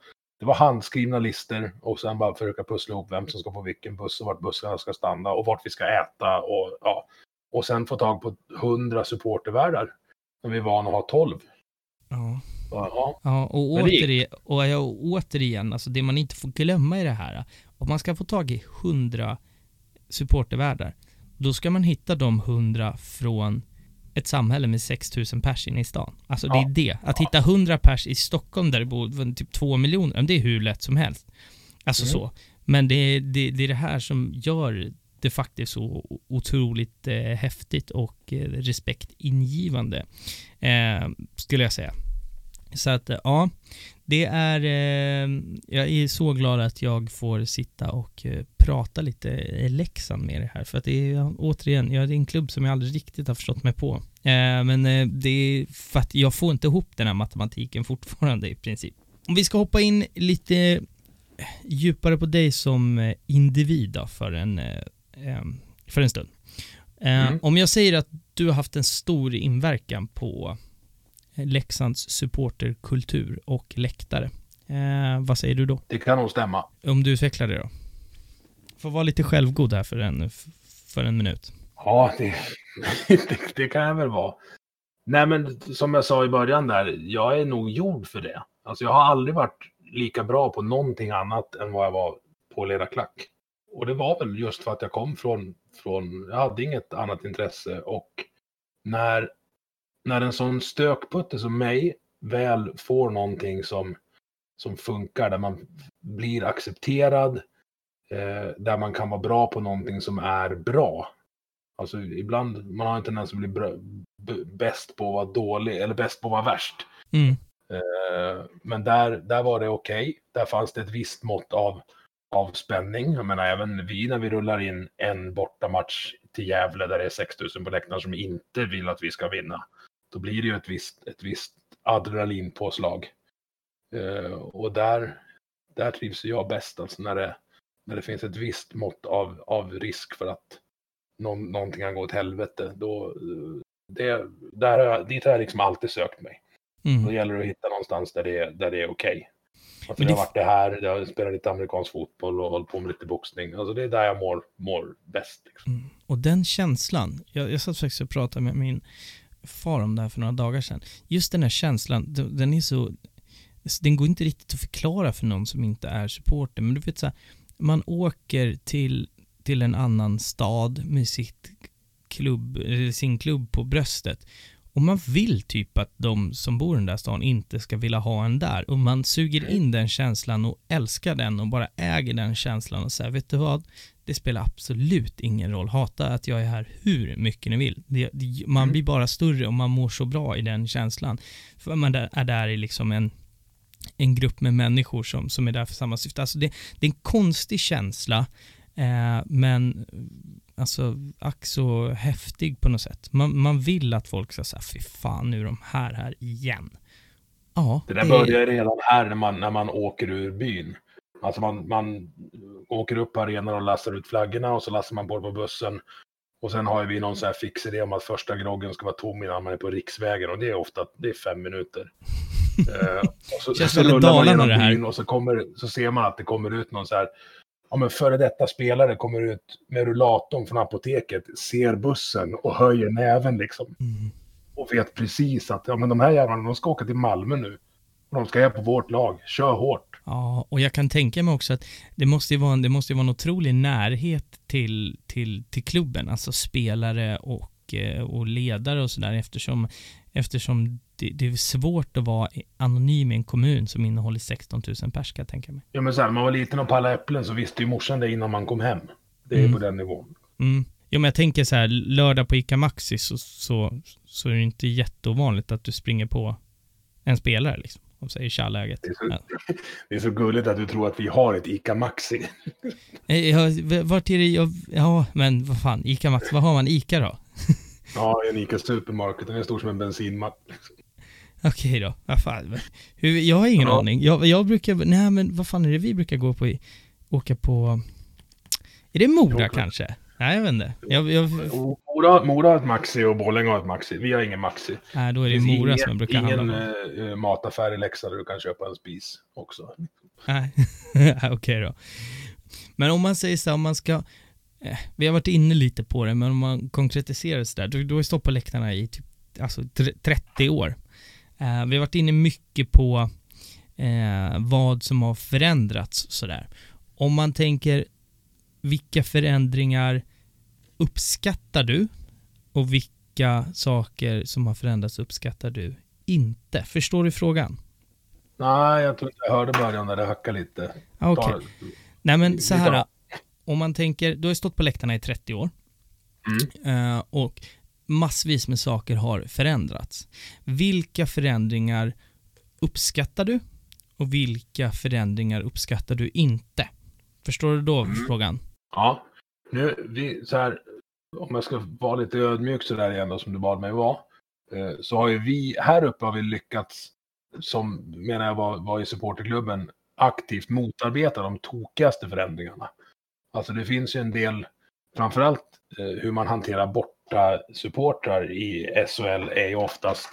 det var handskrivna listor och sen bara försöka pussla ihop vem som ska på vilken buss och vart bussarna ska stanna och vart vi ska äta och ja. Och sen få tag på hundra supportervärdar. När vi är vana att ha tolv. Ja. Ja. Ja, och återigen, och jag, återigen, alltså det man inte får glömma i det här, om man ska få tag i 100 supportervärdar, då ska man hitta de 100 från ett samhälle med 6000 pers inne i stan. Alltså det Ja. är det. Att hitta 100 pers i Stockholm där det bor typ 2 miljoner, det är hur lätt som helst. Alltså Mm. så. Men det, är- det, det är det här som gör det faktiskt så otroligt eh, häftigt och eh, respektingivande, eh, skulle jag säga. Så att, eh, ja, det är, eh, jag är så glad att jag får sitta och eh, prata lite eh, Leksand med er här. För att det är, återigen, ja, det är en klubb som jag aldrig riktigt har förstått mig på. Men det är för att jag får inte ihop den här matematiken fortfarande i princip. Om vi ska hoppa in lite djupare på dig som individ då för en, för en stund. Mm. Om jag säger att du har haft en stor inverkan på Leksands supporterkultur och läktare. Eh, vad säger du då? Det kan nog stämma. Om du utvecklar det då? Får vara lite självgod här för en, för en minut. Ja, det, det, det kan jag väl vara. Nej, men som jag sa i början där, jag är nog gjord för det. Alltså jag har aldrig varit lika bra på någonting annat än vad jag var på att leda klack. Och det var väl just för att jag kom från, från jag hade inget annat intresse och när, när en sån stökputte som mig väl får någonting som, som funkar, där man blir accepterad, eh, där man kan vara bra på någonting som är bra. Alltså ibland, man har en tendens att bli bra, bäst på att vara dålig, eller bäst på att vara värst. Mm. Eh, Men där, där var det okej. Där fanns det ett visst mått av, av spänning. Jag menar även vi när vi rullar in en bortamatch till Gävle där det är 6000 på läktaren som inte vill att vi ska vinna. Då blir det ju ett visst, ett visst adrenalinpåslag. Eh, Och där, där trivs jag bäst, alltså när det, när det finns ett visst mått av, av risk för att någon, någonting kan gå åt helvete. Då, eh, det, där har jag, dit har jag liksom alltid sökt mig. Då Mm. gäller det att hitta någonstans där det är, där det är okej. Alltså Men det det- har varit det här, jag har spelat lite amerikansk fotboll och hållit på med lite boxning. Alltså det är där jag mår, mår bäst. Liksom. Mm. Och den känslan, jag, jag satt faktiskt och pratade med min far om det här för några dagar sedan. Just den här känslan, den är så, alltså, den går inte riktigt att förklara för någon som inte är supporter. Men du vet så här, man åker till, till en annan stad med sitt klubb, sin klubb på bröstet. Och man vill typ att de som bor i den där stan inte ska vilja ha en där. Och man suger in den känslan och älskar den och bara äger den känslan och säger, vet du vad? Det spelar absolut ingen roll. Hata att jag är här hur mycket ni vill. Det, det, man Mm. blir bara större och man mår så bra i den känslan. För man är där i liksom en, en grupp med människor som, som är där för samma syfte. Alltså det, det är en konstig känsla, eh, men alltså ack så häftig på något sätt. Man, man vill att folk ska säga, fy fan nu är de här här igen. Ja, Det där börjar ju redan här när man, när man åker ur byn. Alltså man, man åker upp på arenan och lastar ut flaggorna och så lastar man på det på bussen. Och sen har ju vi någon sån här fix idé om att första groggen ska vara tom innan man är på riksvägen och det är ofta det är fem minuter. Eh, och så, Känns så väldigt rullar man genom det här. byn och så, kommer, så ser man att det kommer ut någon så här Ja men före detta spelare kommer ut med rullatorn från apoteket, ser bussen och höjer näven liksom. Mm. Och vet precis att ja, men de här jävlarna de ska åka till Malmö nu. Och de ska hem på vårt lag. Kör hårt. Ja, och jag kan tänka mig också att det måste ju vara en, det måste vara en otrolig närhet till, till, till klubben, alltså spelare och, eh, och ledare och sådär eftersom, eftersom det, det är svårt att vara anonym i en kommun som innehåller 16 000 pers kan jag tänka mig. Ja men så här, när man var liten och pallade äpplen så visste ju morsan det innan man kom hem. Det är Mm. på den nivån. Mm. Jo, men jag tänker så här, lördag på ICA Maxi så, så, så är det inte jätteovanligt att du springer på en spelare liksom. Och säger tja läget. Det är, så, Ja. det är så gulligt att du tror att vi har ett ICA Maxi. Eh, Ja, vart är det ja men vad fan, ICA Maxi, vad har man ICA då? Ja, en ICA Supermarket. Den är stor som en bensinmack. Okej då, vad fan. Hur, jag har ingen Ja. aning. Jag, jag brukar, nej men vad fan är det vi brukar gå på? i- Åka på, är det Mora Jo, kanske? Nej jag vet inte. Jag, jag, Mora, Mora har ett Maxi och Borlänge har ett Maxi. Vi har ingen Maxi. nej då är det finns Mora ingen, som jag brukar ingen handla på. eh, mataffär i Leksand där du kan köpa en spis också. Nej, okej då. Men om man säger så här, om man ska, vi har varit inne lite på det, men om man konkretiserar det så där, du, har ju stått på läktarna i typ, alltså tre- 30 år. Eh, vi har varit inne mycket på eh, vad som har förändrats sådär. Om man tänker, vilka förändringar uppskattar du? Och vilka saker som har förändrats uppskattar du inte? Förstår du frågan? Nej, jag tror inte jag hörde början när det hackade lite. Ah, Okej. Ta- Nej men så här, om man tänker, du har ju stått på läktarna i 30 år Mm. eh, och massvis med saker har förändrats. Vilka förändringar uppskattar du och vilka förändringar uppskattar du inte? Förstår du då Mm. frågan? Ja, nu, vi, så här, om jag ska vara lite ödmjuk så där igen då, som du bad mig vara, eh, så har ju vi, här uppe har vi lyckats, som menar jag var, var i supporterklubben, aktivt motarbeta de tokigaste förändringarna. Alltså det finns ju en del, framförallt eh, hur man hanterar borta supportrar i SHL är ju oftast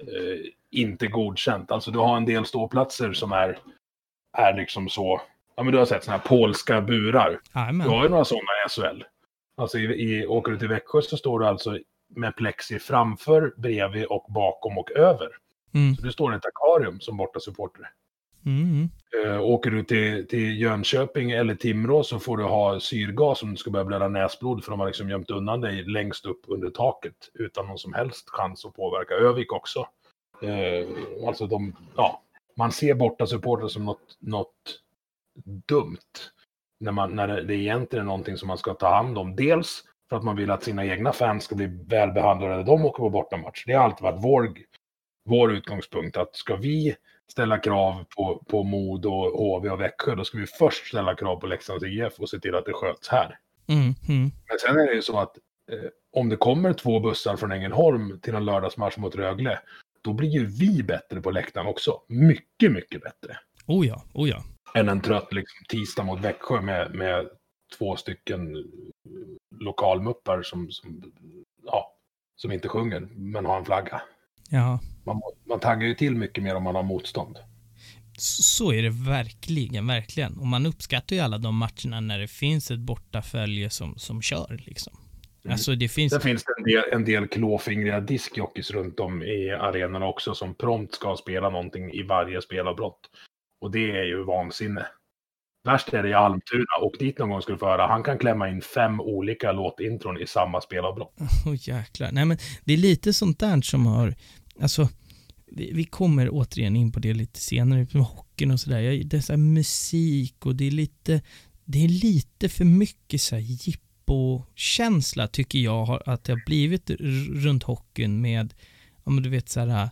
eh, inte godkänt. Alltså du har en del ståplatser som är, är liksom så, ja men du har sett sådana här polska burar. Du Jajamän. har ju några sådana i SHL. Alltså i, i, åker du till Växjö så står du alltså med plexi framför, bredvid och bakom och över. Mm. Så du står i ett akvarium som borta supporter. Mm. Uh, åker du till, till Jönköping eller Timrå så får du ha syrgas om du ska börja blöda näsblod för de har liksom gömt undan dig längst upp under taket utan någon som helst chans att påverka. Övik också. Uh, alltså de, ja, man ser borta supporter som något, något dumt. När, man, när det, det egentligen är någonting som man ska ta hand om. Dels för att man vill att sina egna fans ska bli välbehandlade när de åker på bortamatch. Det har alltid varit vår, vår utgångspunkt. Att ska vi ställa krav på, på Mod och HV och Växjö, då ska vi först ställa krav på Leksands IF och se till att det sköts här. Mm. Mm. Men sen är det ju så att eh, om det kommer två bussar från Ängelholm till en lördagsmatch mot Rögle, då blir ju vi bättre på läktaren också. Mycket, mycket bättre. Oh ja, oh ja. Än en trött liksom, tisdag mot Växjö med, med två stycken eh, lokalmuppar som, som, ja, som inte sjunger, men har en flagga. Ja, Man, man taggar ju till mycket mer om man har motstånd. så är det verkligen, verkligen. Och man uppskattar ju alla de matcherna när det finns ett bortafölje som, som kör liksom. Mm. Alltså det finns, Sen finns det en del, en del klåfingriga diskjockeys runt om i arenorna också som prompt ska spela någonting i varje spelavbrott. Och det är ju vansinne. Värst är det i Almtuna. Och dit någon gång skulle få höra. Han kan klämma in fem olika låtintron i samma spelavbrott. Åh jäklar. Nej men det är lite sånt där som har, alltså vi, vi kommer återigen in på det lite senare, med hockeyn och sådär. Det är så här musik och det är lite, det är lite för mycket så här jippo-känsla tycker jag att det har blivit runt hockeyn med, ja men du vet så här,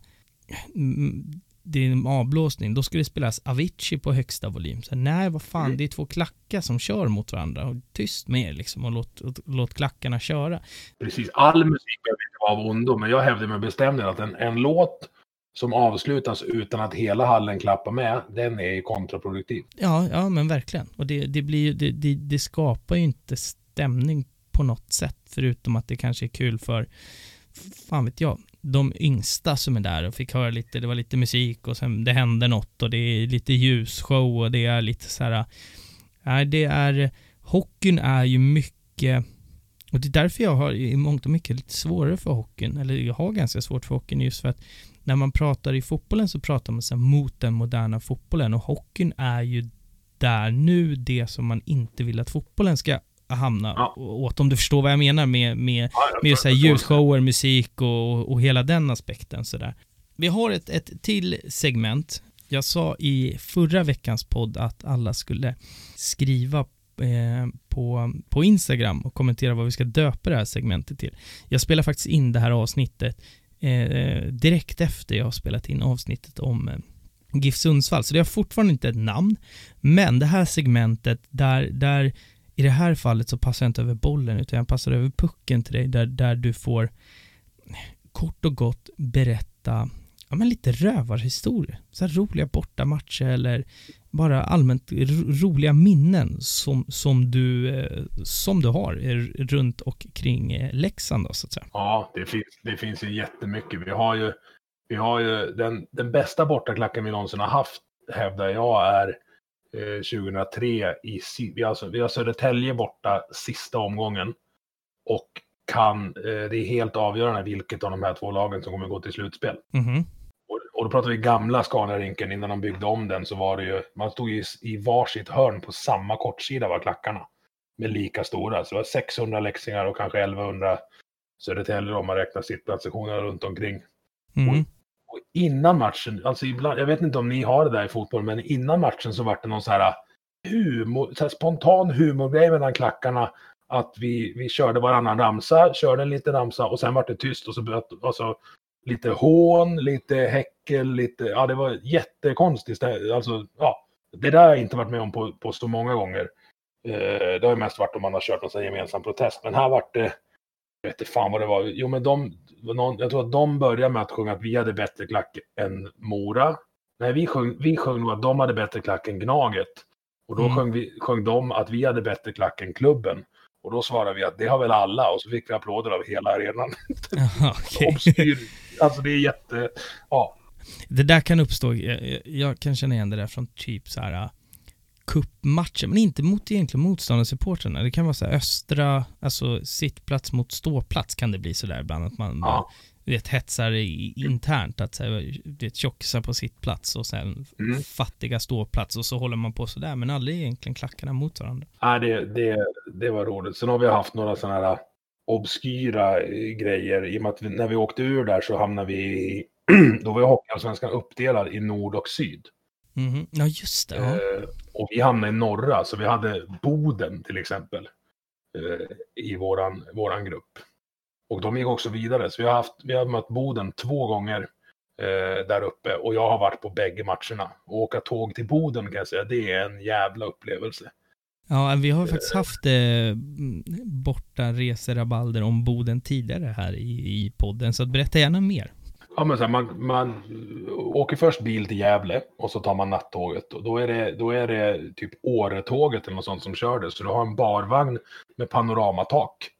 det är en avblåsning, då ska det spelas Avicii på högsta volym. Så här, nej, vad fan, Mm. det är två klackar som kör mot varandra. Och tyst med er liksom och låt, låt, låt klackarna köra. Precis. All musik behöver inte vara av ondo. Men jag hävdar med bestämdhet att en, en låt som avslutas utan att hela hallen klappar med, den är ju kontraproduktiv. Ja, ja men verkligen. Och det, det blir det, det, det skapar ju inte stämning på något sätt, förutom att det kanske är kul för, fan vet jag, de yngsta som är där och fick höra lite, det var lite musik och sen det hände något och det är lite ljusshow och det är lite så här, nej det är, hockeyn är ju mycket, och det är därför jag har i mångt och mycket lite svårare för hockeyn, eller jag har ganska svårt för hockeyn just för att när man pratar i fotbollen så pratar man så här mot den moderna fotbollen och hockeyn är ju där nu det som man inte vill att fotbollen ska hamna Ja. åt, om du förstår vad jag menar med, med, Ja, med så här ljusshower, musik och, och hela den aspekten sådär. Vi har ett, ett till segment. Jag sa i förra veckans podd att alla skulle skriva eh, på, på Instagram och kommentera vad vi ska döpa det här segmentet till. Jag spelar faktiskt in det här avsnittet eh, direkt efter jag har spelat in avsnittet om eh, GIF Sundsvall, så det har fortfarande inte ett namn. Men det här segmentet, där, där i det här fallet så passar jag inte över bollen utan jag passar över pucken till dig där, där du får kort och gott berätta ja men lite rövarhistorier. Så här roliga bortamatcher eller bara allmänt roliga minnen som, som, du, eh, som du har eh, runt och kring eh, Leksand då, så att säga. Ja, det finns, det finns ju jättemycket. Vi har ju, vi har ju den, den bästa bortaklacken vi någonsin har haft, hävdar jag, är 2003 i, vi har, vi har Södertälje borta sista omgången. Och kan, eh, det är helt avgörande vilket av de här två lagen som kommer gå till slutspel. Mm och, och, då pratar vi gamla Scanarinken, innan de byggde om den så var det ju, man stod i, i varsitt hörn på samma kortsida var klackarna. Med lika stora, så det var 600 läxingar och kanske 1100 Södertälje om man räknar sittplatssektionerna runt omkring. Mm. Och, innan matchen, alltså ibland, jag vet inte om ni har det där i fotboll, men innan matchen så var det någon så här ah, humor, så här spontan humorgrej mellan klackarna att vi, vi körde varannan ramsa, körde en liten ramsa och sen var det tyst och så alltså, lite hån, lite häckel, lite, ja det var jättekonstigt. Alltså, ja, det där har jag inte varit med om på, på så många gånger. Eh, det har ju mest varit om man har kört någon gemensam protest, men här vart det, jag vet inte fan vad det var, jo men de, någon, jag tror att de började med att sjunga att vi hade bättre klack än Mora. Nej, vi sjöng, vi sjöng att de hade bättre klack än Gnaget. Och då mm. sjöng, vi, sjöng de att vi hade bättre klack än klubben. Och då svarade vi att det har väl alla och så fick vi applåder av hela arenan. okay. Alltså det är jätte, ja. Det där kan uppstå, jag, jag kan känna igen det där från typ så här kuppmatcher, men inte mot egentligen motståndarsupportrarna. Det kan vara så här östra, alltså sittplats mot ståplats kan det bli sådär ibland, att man ja vet, hetsar internt att vet, tjockisar på sitt plats och sen mm. fattiga ståplats och så håller man på sådär men aldrig egentligen klackarna mot varandra. Nej, det, det, det var roligt. Sen har vi haft några sådana här obskyra grejer i och med att vi, när vi åkte ur där så hamnade vi i, då var ju Hockeyallsvenskan uppdelad i nord och syd. Mm. Ja, just det. Ja. Eh, och vi hamnade i norra, så vi hade Boden till exempel eh, i våran, våran grupp. Och de gick också vidare, så vi har, haft, vi har mött Boden två gånger eh, där uppe och jag har varit på bägge matcherna. Och åka tåg till Boden kan jag säga, det är en jävla upplevelse. Ja, vi har faktiskt haft eh, borta reserabalder om Boden tidigare här i, i podden, så berätta gärna mer. Ja, men så här, man, man åker först bil till Gävle och så tar man nattåget. Och då är det, då är det typ Åretåget eller något sånt som kör det. Så du har en barvagn med panoramatak.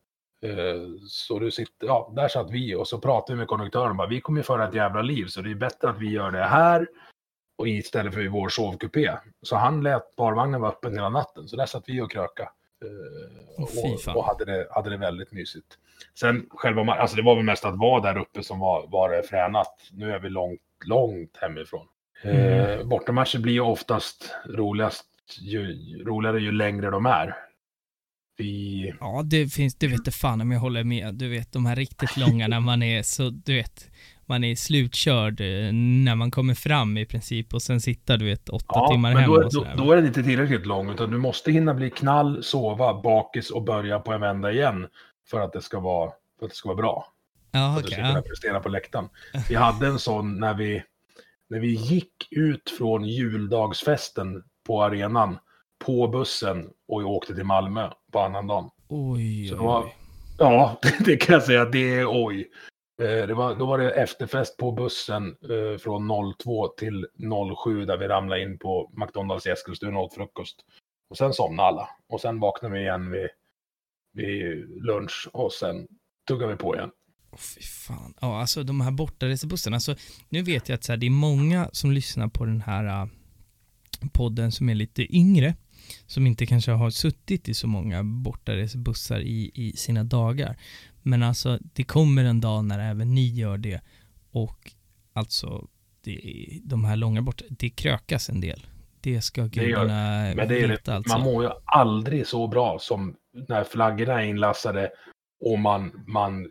Eh, så du sitter, ja, där satt vi och så pratade vi med konduktören och bara, vi kommer ju föra ett jävla liv så det är bättre att vi gör det här och istället för i vår sovkupé. Så han lät barvagnen vara öppen hela natten, så där satt vi och kröka. Oh, och, och, hade, det, hade det väldigt mysigt. Sen själva, alltså det var väl mest att vara där uppe som var, var det fränat. Nu är vi långt, långt hemifrån. Mm. Eh, bortamatcher blir ju oftast roligast, ju, roligare ju längre de är. Vi... Ja, det finns, det vet fan om jag håller med. Du vet, de här riktigt långa när man är så, du vet, man är slutkörd eh, när man kommer fram i princip och sen sitta, du vet, åtta ja, timmar men hem då, och. Då, då är det inte tillräckligt lång, utan du måste hinna bli knall, sova, bakis och börja på en vända igen för att det ska vara, för att det ska vara bra. Ja, för att okay, du ska kunna prestera på läktaren. Vi hade en sån när vi, när vi gick ut från juldagsfesten på arenan på bussen och åkte till Malmö på annandagen. Oj, Så då, Ja, det kan jag säga. Det är oj. Eh, det var, då var det efterfest på bussen eh, från 02 till 07 där vi ramlade in på McDonalds i Eskilstuna och åt frukost. Och sen somnade alla. Och sen vaknade vi igen vid, vid lunch och sen tuggade vi på igen. Oh, fy fan. Ja, alltså de här bortaresebussarna. Alltså, nu vet jag att så här, det är många som lyssnar på den här uh, podden som är lite yngre som inte kanske har suttit i så många bortaresebussar i, i sina dagar. Men alltså, det kommer en dag när även ni gör det och alltså, det, de här långa bort, det krökas en del. Det ska gudarna det Men det är veta alltså. Man mår ju aldrig så bra som när flaggorna är inlassade och man, man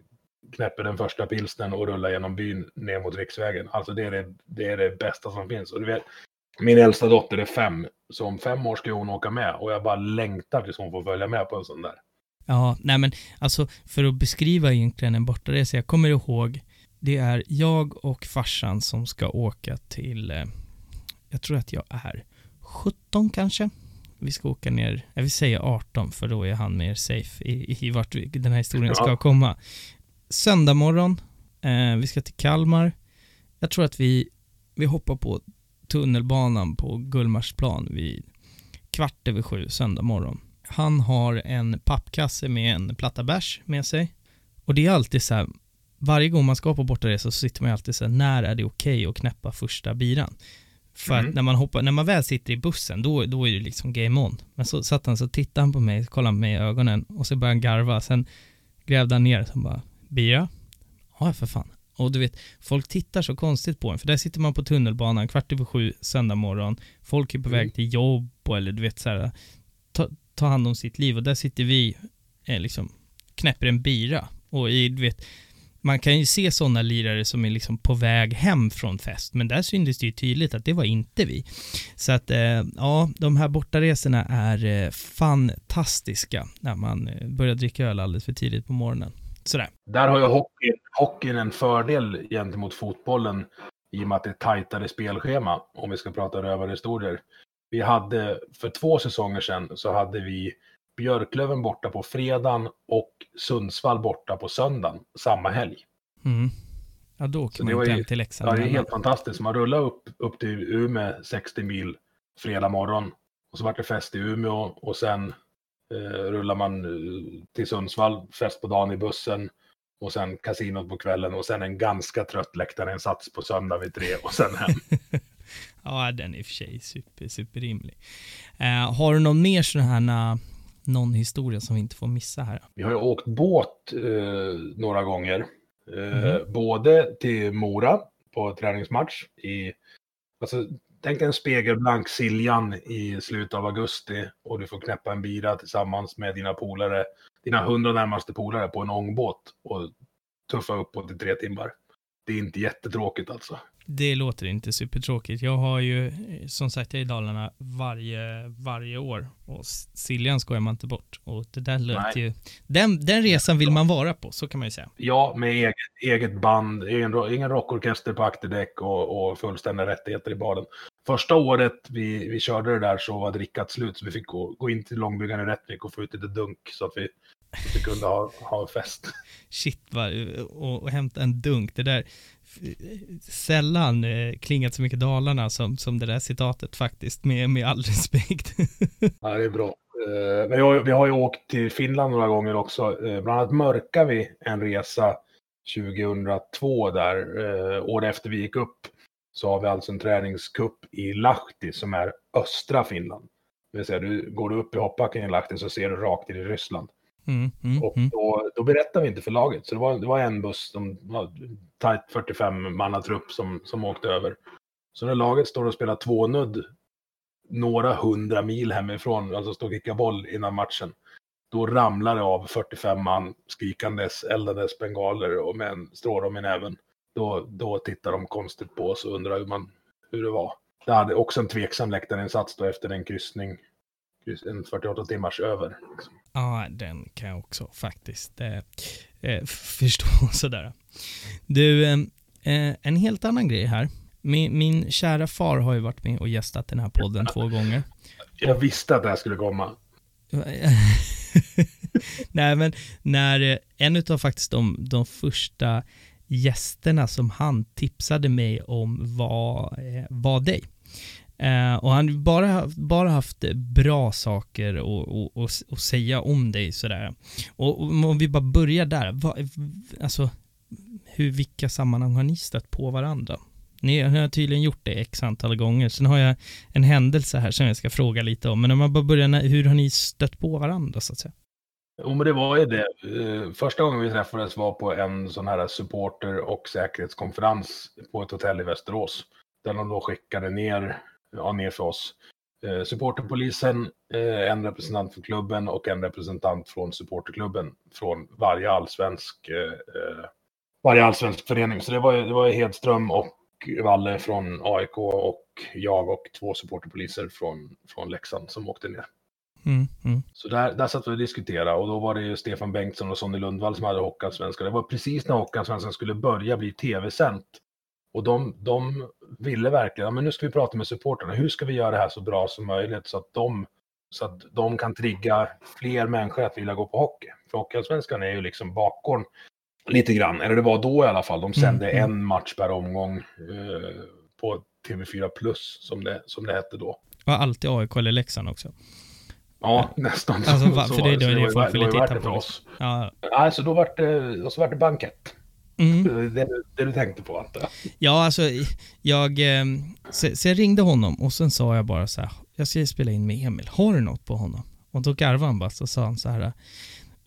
knäpper den första pilsnen och rullar genom byn ner mot riksvägen. Alltså det är det, det är det bästa som finns. Och du vet, min äldsta dotter är fem, så om fem år ska hon åka med och jag bara längtar tills hon får följa med på en sån där. Ja, nej men alltså för att beskriva egentligen en bortaresa, jag kommer ihåg, det är jag och farsan som ska åka till, eh, jag tror att jag är 17 kanske. Vi ska åka ner, jag vill säga 18 för då är han mer safe i, i vart den här historien ska komma. Söndag morgon, eh, vi ska till Kalmar Jag tror att vi, vi hoppar på tunnelbanan på Gullmarsplan vid kvart över sju söndag morgon. Han har en pappkasse med en platta bärs med sig. Och det är alltid så här, varje gång man ska på bortaresa så sitter man alltid så här, när är det okej okay att knäppa första biran? För mm. att när man, hoppar, när man väl sitter i bussen, då, då är det liksom game on. Men så satt han, så tittade han på mig, kollade mig i ögonen och så började han garva. Sen grävde han ner och bara, bira? Ja, för fan. Och du vet, folk tittar så konstigt på en, för där sitter man på tunnelbanan kvart över sju söndag morgon, folk är på mm. väg till jobb och, eller du vet så här, ta, ta hand om sitt liv och där sitter vi, eh, liksom, knäpper en bira. Och i, du vet, man kan ju se sådana lirare som är liksom på väg hem från fest, men där syntes det ju tydligt att det var inte vi. Så att, eh, ja, de här bortaresorna är eh, fantastiska när man eh, börjar dricka öl alldeles för tidigt på morgonen. Sådär. Där har ju hockeyn, hockeyn en fördel gentemot fotbollen i och med att det är tajtare spelschema, om vi ska prata rövarhistorier. Vi hade, för två säsonger sedan, så hade vi Björklöven borta på fredagen och Sundsvall borta på söndagen samma helg. Mm. Ja, då åker man inte hem till Leksand. Ja, det är helt fantastiskt. Man rullar upp, upp till Umeå 60 mil fredag morgon och så vart det fest i Umeå och sen eh, rullar man eh, till Sundsvall, fest på dagen i bussen och sen kasinot på kvällen och sen en ganska trött läktarinsats på söndag vid tre och sen hem. ja, den är i och för sig super, superrimlig. Uh, har du någon mer sån här någon historia som vi inte får missa här? Vi har ju åkt båt eh, några gånger. Eh, mm. Både till Mora på träningsmatch i, alltså tänk en spegelblank Siljan i slutet av augusti och du får knäppa en bira tillsammans med dina polare, dina hundra närmaste polare på en ångbåt och tuffa uppåt i tre timmar. Det är inte jättetråkigt alltså. Det låter inte supertråkigt. Jag har ju, som sagt, jag är i Dalarna varje, varje år och Siljan skojar man inte bort. Och det där lät ju, den, den resan vill man vara på, så kan man ju säga. Ja, med eget, eget band, ingen, ingen rockorkester på akterdäck och, och fullständiga rättigheter i baden. Första året vi, vi körde det där så var drickat slut, så vi fick gå, gå in till Långbyggaren i Rättvik och få ut lite dunk så att vi, vi kunde ha, ha fest. Shit, va? Och, och hämta en dunk, det där sällan eh, klingat så mycket Dalarna som, som det där citatet faktiskt, med, med all respekt. ja, det är bra. Eh, vi, har, vi har ju åkt till Finland några gånger också. Eh, bland annat mörkade vi en resa 2002 där, eh, år efter vi gick upp. Så har vi alltså en träningskupp i Lahti som är östra Finland. Det vill säga, du, går du upp i hoppbacken i Lahti så ser du rakt in i Ryssland. Mm, mm, och mm. då, då berättade vi inte för laget. Så det var, det var en buss, som var tajt 45 mannatrupp som, som åkte över. Så när laget står och spelar tvånudd några hundra mil hemifrån, alltså står och kickar boll innan matchen, då ramlar det av 45 man skrikandes, eldandes bengaler och med en strålom i näven. Då, då tittar de konstigt på oss och undrar hur, man, hur det var. Det hade också en tveksam läktarinsats då efter en kryssning, en 48 timmars över. Liksom. Ja, den kan jag också faktiskt eh, eh, förstå sådär. Du, eh, eh, en helt annan grej här. Min, min kära far har ju varit med och gästat den här podden två gånger. Jag visste att det här skulle komma. Nej, men när eh, en av faktiskt de, de första gästerna som han tipsade mig om var, var dig. Eh, och han bara, bara haft bra saker att säga om dig sådär. Och, och om vi bara börjar där, va, alltså hur, vilka sammanhang har ni stött på varandra? Ni har tydligen gjort det x antal gånger. Sen har jag en händelse här som jag ska fråga lite om. Men om man bara börjar, hur har ni stött på varandra så att säga? Jo, men det var ju det. Eh, första gången vi träffades var på en sån här supporter och säkerhetskonferens på ett hotell i Västerås. Där de då skickade ner ja, ner för oss. Eh, supporterpolisen, eh, en representant för klubben och en representant från supporterklubben från varje allsvensk, eh, eh varje allsvensk förening. Så det var, det var Hedström och Valle från AIK och jag och två supporterpoliser från, från Leksand som åkte ner. Mm, mm. Så där, där satt vi och diskuterade och då var det ju Stefan Bengtsson och Sonny Lundvall som hade Hockeyallsvenskan. Det var precis när Hockeyallsvenskan skulle börja bli tv-sänt. Och de, de ville verkligen, ja, men nu ska vi prata med supporterna, hur ska vi göra det här så bra som möjligt så att de, så att de kan trigga fler människor att vilja gå på hockey. För Hockeyallsvenskan är ju liksom bakgården Lite grann, eller det var då i alla fall. De sände Mm, en match per omgång eh, på TV4 Plus, som det, som det hette då. Var alltid AIK eller Leksand också. Ja, nästan. Alltså, va- för det så det var ju- folk ville var det för liksom. oss. Ja, Nej, så då vart det, och så vart det bankett. mm. Det, du- det du tänkte på, antar jag. ja alltså jag, så, så jag ringde honom och sen sa jag bara så här, jag ska spela in med Emil, har du något på honom? Och då garvade han bara, så sa han så här,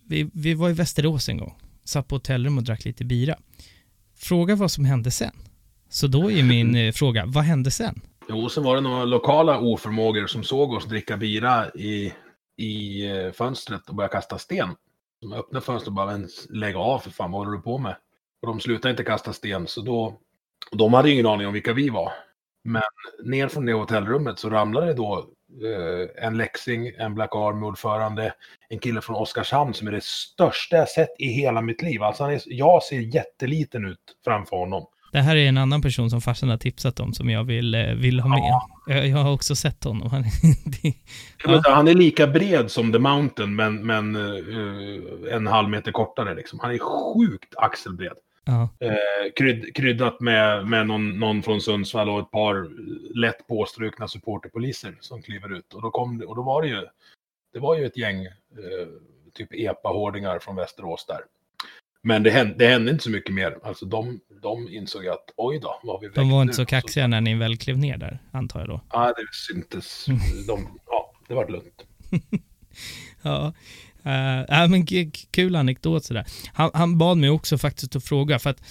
vi, vi var i Västerås en gång, satt på hotellrum och drack lite bira. Fråga vad som hände sen. Så då är min eh, fråga, vad hände sen? Jo, sen var det några lokala oförmågor som såg oss dricka bira i, i eh, fönstret och började kasta sten. De öppnade fönstret och bara, lägg av för fan, vad håller du på med? Och de slutade inte kasta sten, så då... De hade ju ingen aning om vilka vi var. Men ner från det hotellrummet så ramlade det då eh, en läxing, en Black Army-ordförande, en kille från Oskarshamn som är det största jag sett i hela mitt liv. Alltså han är, jag ser jätteliten ut framför honom. Det här är en annan person som farsan har tipsat om som jag vill, eh, vill ha med. Jag, jag har också sett honom. Han, det, inte, Han är lika bred som The Mountain, men, men eh, en halv meter kortare. Liksom. Han är sjukt axelbred. Ja, Eh, krydd, kryddat med, med någon, någon från Sundsvall och ett par lätt påstrukna supporterpoliser som kliver ut. Och då, kom, och då var det ju, det var ju ett gäng eh, typ epa-hårdingar från Västerås där. Men det hände, det hände inte så mycket mer. Alltså de, de insåg att oj då, vad vi de var inte så kaxiga när ni väl klev ner där, antar jag då. Ja, det syntes. De, ja, det var lugnt. Ja, uh, äh, men kul anekdot sådär. Han, han bad mig också faktiskt att fråga, för att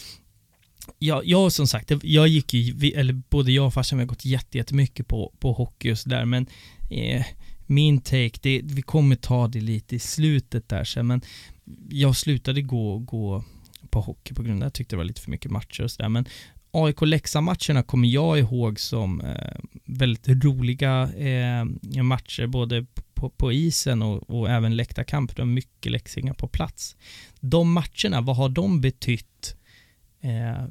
jag, jag som sagt, jag gick ju, eller både jag och farsan vi har gått jättemycket på, på hockey och sådär, men eh, min take, det, vi kommer ta det lite i slutet där sen, men jag slutade gå, gå på hockey på grund av att jag tyckte det var lite för mycket matcher och sådär, men AIK-Leksand-matcherna kommer jag ihåg som eh, väldigt roliga eh, matcher, både på, på isen och, och även läktarkamp. Det var mycket läxingar på plats. De matcherna, vad har de betytt eh,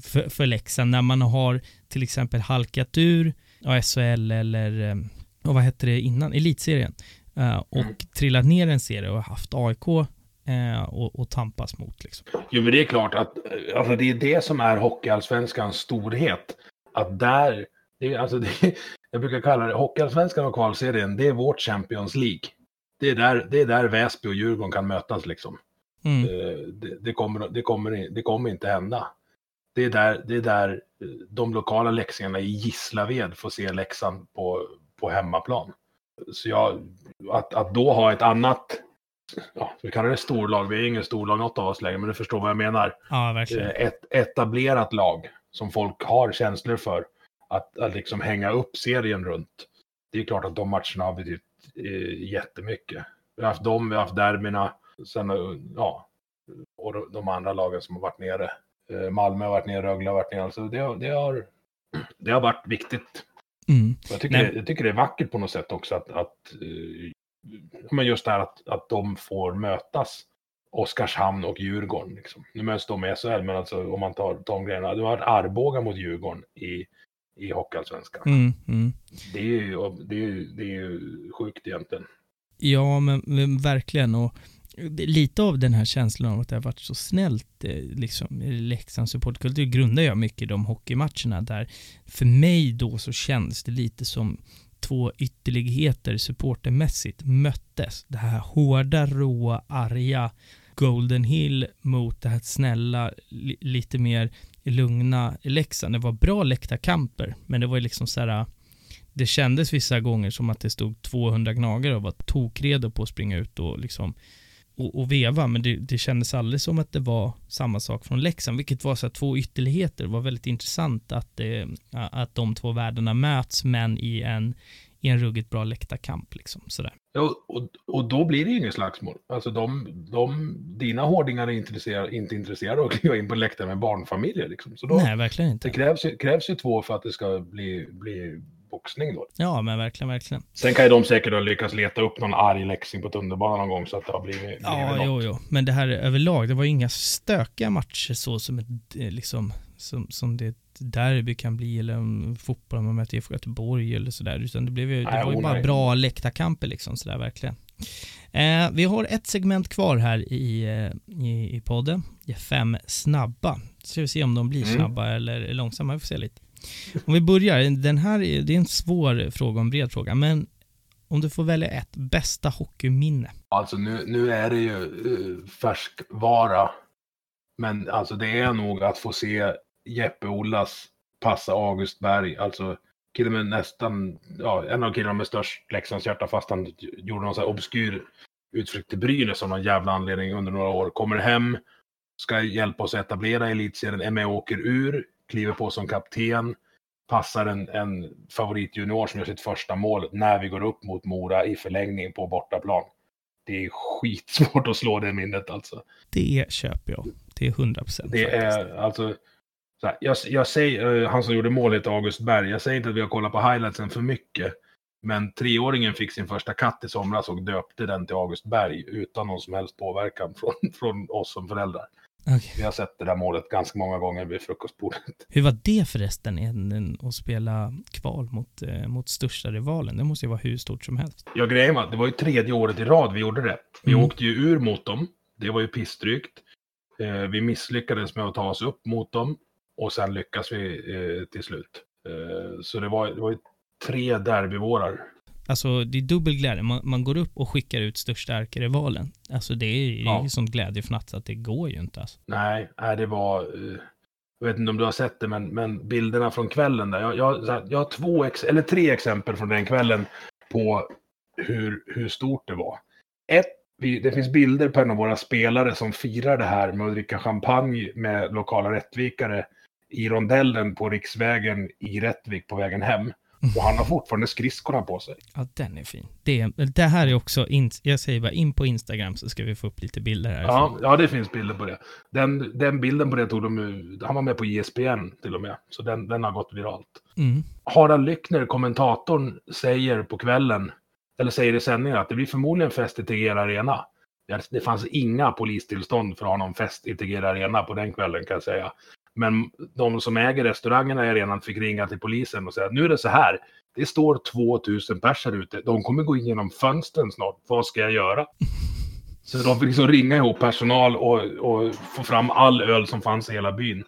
för, för Leksand när man har till exempel halkat ur ja, SHL eller eh, och vad hette det innan, elitserien eh, och Mm. trillat ner en serie och haft AIK eh, och, och tampas mot liksom. Jo, men det är klart att alltså, det är det som är hockeyallsvenskans storhet. Att där, det är, alltså, det, jag brukar kalla det hockeyallsvenskan och kvalserien, det är vårt Champions League. Det är där, det är där Väsby och Djurgården kan mötas liksom. Mm. Eh, Det, det, kommer, det, kommer, det kommer inte hända. Det är där, det är där eh, de lokala läxingarna i Gislaved får se Leksand på, på hemmaplan. Så jag, att, att då ha ett annat, ja, vi kallar det storlag, vi är ingen storlag något av oss längre, men du förstår vad jag menar. Ja, verkligen. Eh, Ett etablerat lag som folk har känslor för, att, att liksom hänga upp serien runt. Det är klart att de matcherna har betytt eh, jättemycket. Vi har haft dem, vi har haft derbyna, sen, ja, och de- andra lagen som har varit nere. Eh, Malmö har varit nere, Rögle har varit nere. Alltså det, har- det, har, det har varit viktigt. Mm. Jag tycker, det, jag tycker det är vackert på något sätt också att, att eh, men just det här att, att de får mötas. Oskarshamn och Djurgården. Liksom. Nu möts de i SHL, men alltså om man tar de grejerna. Det har varit Arboga mot Djurgården i, i Hockeyallsvenskan. Mm, mm. Det, är ju, det, är ju, det är ju sjukt egentligen. Ja, men, men verkligen. Och lite av den här känslan av att det har varit så snällt, eh, liksom, i Leksands supportkultur grundar jag mycket i de hockeymatcherna där för mig då så känns det lite som två ytterligheter supportermässigt möttes. Det här hårda, råa, arga Golden Hill mot det här snälla, li, lite mer lugna Leksand. Det var bra läktarkamper, men det var ju liksom så här det kändes vissa gånger som att det stod 200 gnagare och var tokredo på att springa ut och liksom och, och veva, men det, det kändes aldrig som att det var samma sak från Leksand, vilket var så här två ytterligheter. Det var väldigt intressant att, det, att de två världarna möts, men i en, i en ruggigt bra läktarkamp liksom sådär. Ja, och, och då blir det ju inget slagsmål. Alltså de, de, dina hårdingar är intresserade, inte intresserade av att kliva in på läktaren med barnfamiljer. Liksom. Så då, Nej, verkligen det inte. krävs ju, krävs ju två för att det ska bli, bli boxning då. Ja, men verkligen, verkligen. Sen kan ju de säkert ha lyckats leta upp någon arg läxing på tunnelbanan någon gång så att det har blivit, blivit Ja, något. jo, jo. Men det här överlag, det var ju inga stökiga matcher så som ett, eh, liksom, som, som det derby kan bli eller en fotboll om man möter IFK Göteborg eller sådär. Utan det blev ju, det Nej, var ju oh, bara nej. bra läktarkamper liksom sådär verkligen. Eh, vi har ett segment kvar här i, eh, i, i podden. Det fem snabba. Ska vi se om de blir Mm. snabba eller långsamma. Vi får se lite. Om vi börjar. Den här är, det är en svår fråga och en bred fråga. Men om du får välja ett bästa hockeyminne. Alltså nu, nu är det ju uh, färskvara. Men alltså det är nog att få se Jeppe Ollas passa August Berg. Alltså killen med nästan, ja, en av killarna med störst Leksandshjärta fast han gjorde någon sån här obskyr utflykt till Brynäs av någon jävla anledning under några år. Kommer hem, ska hjälpa oss att etablera elitserien, är med och åker ur, kliver på som kapten, passar en, en favoritjunior som gör sitt första mål när vi går upp mot Mora i förlängning på bortaplan. Det är skitsvårt att slå det minnet alltså. Det köper jag. Det är 100 procent. Det är alltså... Så här, jag, jag säger, eh, han som gjorde målet, August Berg, jag säger inte att vi har kollat på highlightsen för mycket. Men treåringen fick sin första katt i somras och döpte den till August Berg utan någon som helst påverkan från, från oss som föräldrar. Okej. Vi har sett det där målet ganska många gånger vid frukostbordet. Hur var det förresten en- en- att spela kval mot, eh, mot största rivalen? Det måste ju vara hur stort som helst. Ja, grejen var att det var ju tredje året i rad vi gjorde det. Vi Mm. åkte ju ur mot dem. Det var ju pissdrygt. Eh, vi misslyckades med att ta oss upp mot dem och sen lyckas vi eh, till slut. Eh, så det var, det var ju tre derbyvårar. Alltså det är dubbel glädje. Man, man går upp och skickar ut största ärkerivalen. Alltså det är, det är Ja. ju sån glädjefnatt så att det går ju inte alltså. Nej, nej det var... eh, Jag vet inte om du har sett det, men, men bilderna från kvällen där. Jag, jag, jag har två, ex, eller tre exempel från den kvällen på hur, hur stort det var. Ett, vi, det finns bilder på en av våra spelare som firar det här med att dricka champagne med lokala rättvikare i rondellen på Riksvägen i Rättvik på vägen hem. Och han har fortfarande skridskorna på sig. Ja, den är fin. Det, det här är också, in, jag säger bara in på Instagram så ska vi få upp lite bilder här. Ja, ja, det finns bilder på det. Den, den bilden på det tog de ju- Han var med på E ISBN till och med. Så den, den har gått viralt. Mm. Harald Lyckner, kommentatorn, säger på kvällen, eller säger i sändningen att det blir förmodligen fest i Tegera Arena. Det- Det fanns inga polistillstånd för att ha någon fest i Tegera Arena på den kvällen kan jag säga. Men de som äger restaurangerna i arenan fick ringa till polisen och säga att nu är det så här. Det står 2000 pers här ute. De kommer gå in genom fönstren snart. Vad ska jag göra? Så de fick liksom ringa ihop personal och, och få fram all öl som fanns i hela byn.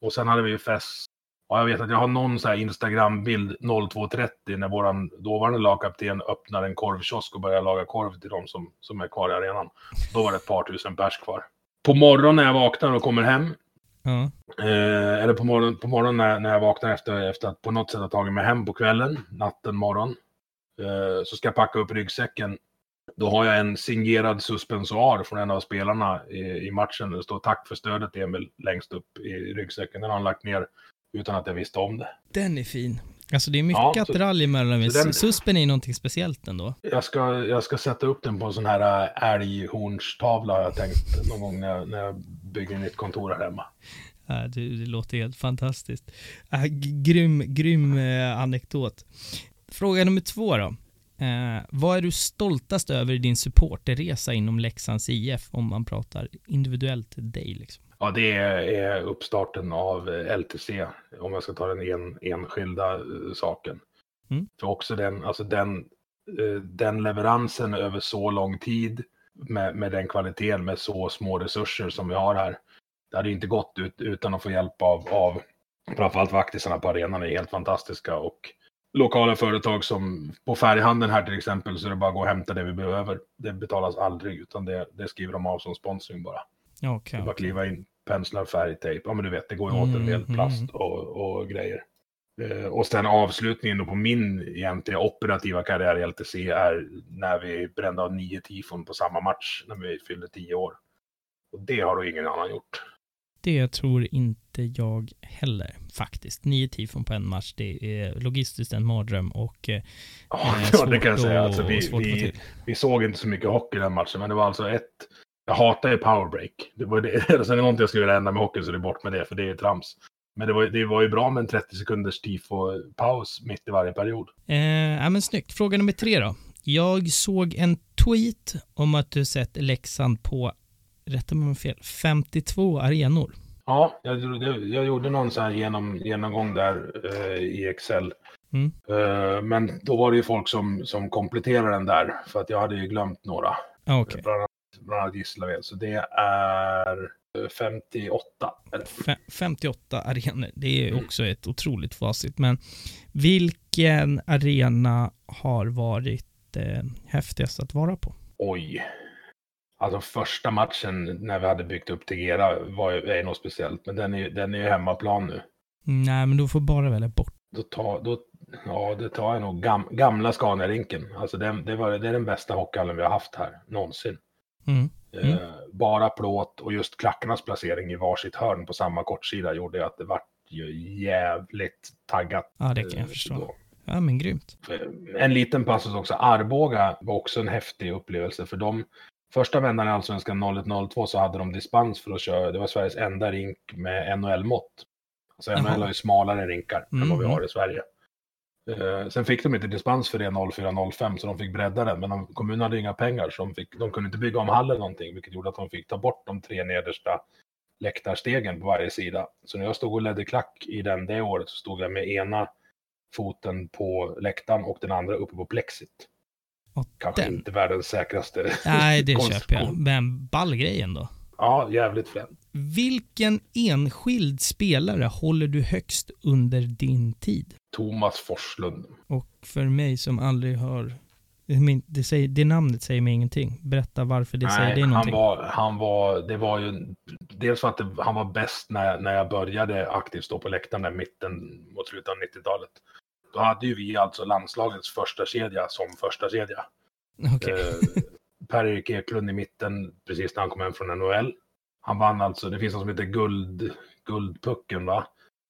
Och sen hade vi ju fest. Ja, jag vet att jag har någon så här Instagram-bild 02.30 när våran dåvarande lagkapten öppnar en korvkiosk och börjar laga korv till de som, som är kvar i arenan. Då var det ett par tusen pers kvar. På morgonen när jag vaknar och kommer hem, Eh, eller på morgonen, på morgonen när, när jag vaknar efter, efter att på något sätt ha tagit mig hem på kvällen, natten, morgon, eh, så ska jag packa upp ryggsäcken. Då har jag en signerad suspensoar från en av spelarna i, i matchen. Det står tack för stödet Emil längst upp i ryggsäcken. Den har han lagt ner utan att jag visste om det. Den är fin. Alltså det är mycket Ja, så- attiraljer mellan den- Suspen är någonting speciellt ändå. Jag ska, jag ska sätta upp den på en sån här äh, älghornstavla har jag tänkt någon gång när jag, när jag bygger nytt kontor här hemma. Ja, det, det låter helt fantastiskt. Äh, grym, grym eh, anekdot. Fråga nummer två då. Eh, vad är du stoltast över i din supporterresa inom Leksands IF om man pratar individuellt dig liksom? Ja, det är, uppstarten av LTC, om jag ska ta den en, enskilda eh, saken. Mm. För också den, alltså den, eh, den leveransen över så lång tid med, med den kvaliteten, med så små resurser som vi har här. Det hade inte gått ut, utan att få hjälp av, av framförallt vaktisarna på arenan är helt fantastiska och lokala företag som på färghandeln här till exempel så är det bara att gå och hämta det vi behöver. Det betalas aldrig utan det, det skriver de av som sponsring bara. Okej. Det är bara att kliva in, penslar, färgtejp. Ja, men du vet, det går ju åt en del Mm, plast mm. och, och grejer. Eh, och sen avslutningen då på min egentligen operativa karriär i LTC är när vi brände av nio tifon på samma match när vi fyllde tio år. Och det har då ingen annan gjort. Det tror inte jag heller faktiskt. Nio tifon på en match, det är logistiskt en mardröm och eh, Ja, eh, det kan jag säga. Alltså, vi, vi, vi såg inte så mycket hockey den matchen, men det var alltså ett... Jag hatar ju powerbreak. Det var det, sen är det någonting jag skulle vilja ändra med hockey så det är bort med det, för det är trams. Men det var, det var ju bra med en 30 sekunders tifo-paus mitt i varje period. Eh, ja, men snyggt. Fråga nummer tre då. Jag såg en tweet om att du sett Leksand på, rätta mig om fel, 52 arenor. Ja, jag, jag, gjorde någon sån här genom, genomgång där eh, i Excel. Mm. Eh, men då var det ju folk som, som kompletterade den där, för att jag hade ju glömt några. Okej. Bland bland annat Gislaved. Så det är eh, 58. Eller? Fe- 58 arenor, det är Mm. också ett otroligt facit. Men vilken arena har varit eh, häftigast att vara på? Oj. Alltså första matchen när vi hade byggt upp Tegera var ju, är något speciellt. Men den är, den är ju hemmaplan nu. Nej, men du får bara välja bort. Då tar, då, ja, det tar jag nog gam, gamla Scania-rinken. Alltså den, det, var, det är den bästa hockeyhallen vi har haft här någonsin. Mm. Mm. Eh, bara plåt och just klackarnas placering i varsitt hörn på samma kortsida gjorde att det vart ju jävligt taggat. Ja, det kan jag eh, förstå. då. Ja, men grymt. En liten passus också. Arboga var också en häftig upplevelse för de första vändan i Allsvenskan 01-02 så hade de dispens för att köra. Det var Sveriges enda rink med NHL-mått. Alltså Jaha. NHL har ju smalare rinkar än vad vi Mhm. har i Sverige. Eh, sen fick de inte dispens för det 04-05 så de fick bredda den. Men de, kommunen hade inga pengar så de, fick, de kunde inte bygga om hallen någonting. Vilket gjorde att de fick ta bort de tre nedersta läktarstegen på varje sida. Så när jag stod och ledde klack i den det året så stod jag med ena foten på läktaren och den andra uppe på plexit. Och Kanske den. inte världens säkraste Nej, det köper jag. Men ball grej ändå. Ja, jävligt frän. Vilken enskild spelare håller du högst under din tid? Thomas Forslund. Och för mig som aldrig har... det säger, det namnet säger mig ingenting. Berätta varför det säger Nej, dig han någonting. var, han var, det var ju dels för att det, han var bäst när, när jag började aktivt stå på läktaren där mitten mot slutet av 90-talet. Då hade ju vi alltså landslagets första kedja som första kedja. Okej. Eh, Per-Erik Eklund i mitten, precis när han kom hem från NHL. Han vann alltså, det finns något som heter guld, Guldpucken, va?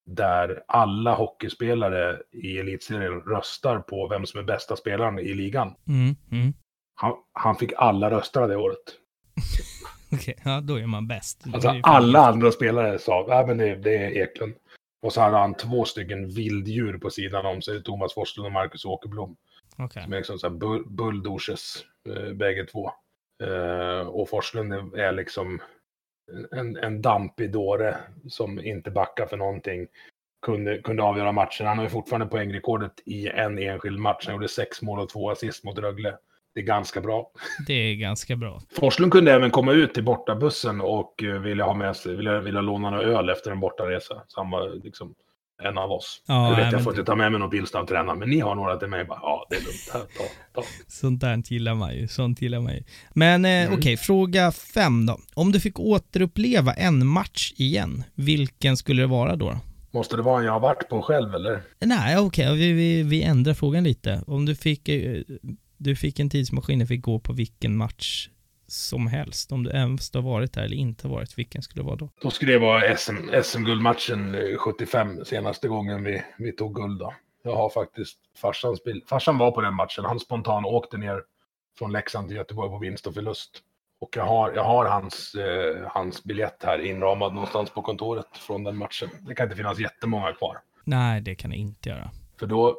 Där alla hockeyspelare i elitserien röstar på vem som är bästa spelaren i ligan. Mm, mm. Han, han fick alla röster det året. Okej, ja då är man bäst. Alltså är alla andra spelare sa, nej men det, det är Eklund. Och så hade han två stycken vilddjur på sidan om sig, Thomas Forslund och Marcus Åkerblom. Okej. Som är liksom så här bull, bulldozers, eh, bägge två. Eh, och Forslund är liksom en, en dampig dåre som inte backar för någonting. Kunde, kunde avgöra matchen. Han har ju fortfarande poängrekordet i en enskild match. Han gjorde sex mål och två assist mot Rögle. Det är ganska bra. Det är ganska bra. Forslund kunde även komma ut till bortabussen och eh, vilja ha med sig, vilja, vilja låna några öl efter en bortaresa. Så han var liksom en av oss. Ja, jag vet, jag får inte ta med mig någon Billstav-tränare, men ni har några till mig. Bara, ja, det är lugnt. Här, ta, ta. Sånt där gillar man ju. Sånt gillar man ju. Men eh, Mm. okej, fråga fem då. Om du fick återuppleva en match igen, vilken skulle det vara då? Måste det vara en jag har varit på själv eller? Nej, okej, vi, vi, vi ändrar frågan lite. Om du fick, eh, du fick en tidsmaskin och fick gå på vilken match som helst, om du ens har varit där eller inte har varit, vilken skulle det vara då? Då skulle det vara SM, SM-guldmatchen eh, 75, senaste gången vi, vi tog guld då. Jag har faktiskt farsans bild. Farsan var på den matchen. Han spontant åkte ner från Leksand till Göteborg på vinst och förlust. Och jag har, jag har hans, eh, hans biljett här inramad någonstans på kontoret från den matchen. Det kan inte finnas jättemånga kvar. Nej, det kan det inte göra. För då,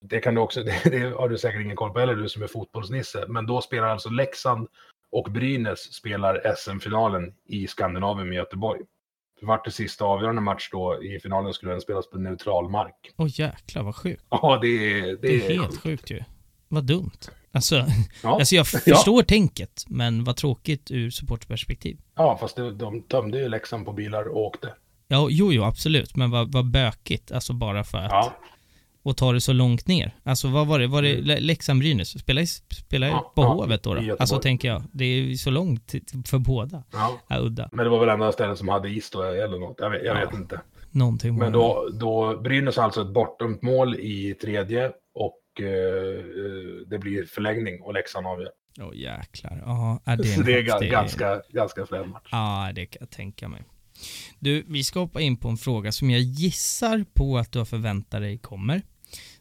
det kan du också, det, det har du säkert ingen koll på heller, du som är fotbollsnisse. Men då spelar alltså Leksand och Brynäs spelar SM-finalen i Skandinavien med Göteborg. Det vart det sista avgörande match då i finalen skulle den spelas på neutral mark. Åh jäklar vad sjukt. Ja, det är... Det, Det är helt sjukt ju. Vad dumt. Alltså, Ja, alltså jag Ja. förstår tänket, men vad tråkigt ur supportperspektiv. ja fast det, de tömde ju Leksand på bilar och åkte. Ja, jo, jo, absolut, men vad, vad bökigt, alltså bara för att, Ja, och ta det så långt ner. Alltså vad var det, var det Le- Leksand-Brynäs? Spelar i Ja, på ja, Hovet då? då? Alltså tänker jag, det är ju så långt för båda. ja. Ja, udda. Men det var väl enda stället som hade is då, eller något. Jag vet, jag Ja. vet inte. Någonting Men då, då Brynäs alltså ett bortdömt mål i tredje och eh, det blir förlängning och Leksand avgör. Åh jäklar. Ja, är det är Så det är ga- häftig- ganska, ganska frän match. Ja, det kan jag tänka mig. Du, vi ska hoppa in på en fråga som jag gissar på att du har förväntat dig kommer.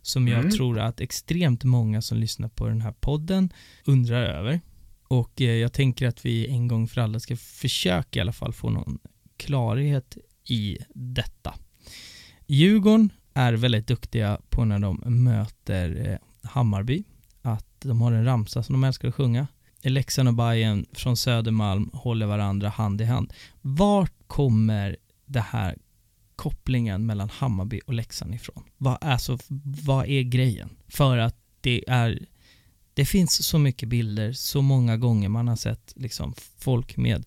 Som jag Mm. tror att extremt många som lyssnar på den här podden undrar över. Och eh, jag tänker att vi en gång för alla ska försöka i alla fall få någon klarhet i detta. Djurgården är väldigt duktiga på när de möter eh, Hammarby. Att de har en ramsa som de älskar att sjunga. Leksand och Bayern från Södermalm håller varandra hand i hand. Vart kommer det här kopplingen mellan Hammarby och Leksand ifrån? Vad, alltså, vad är grejen? För att det är det finns så mycket bilder, så många gånger man har sett liksom folk med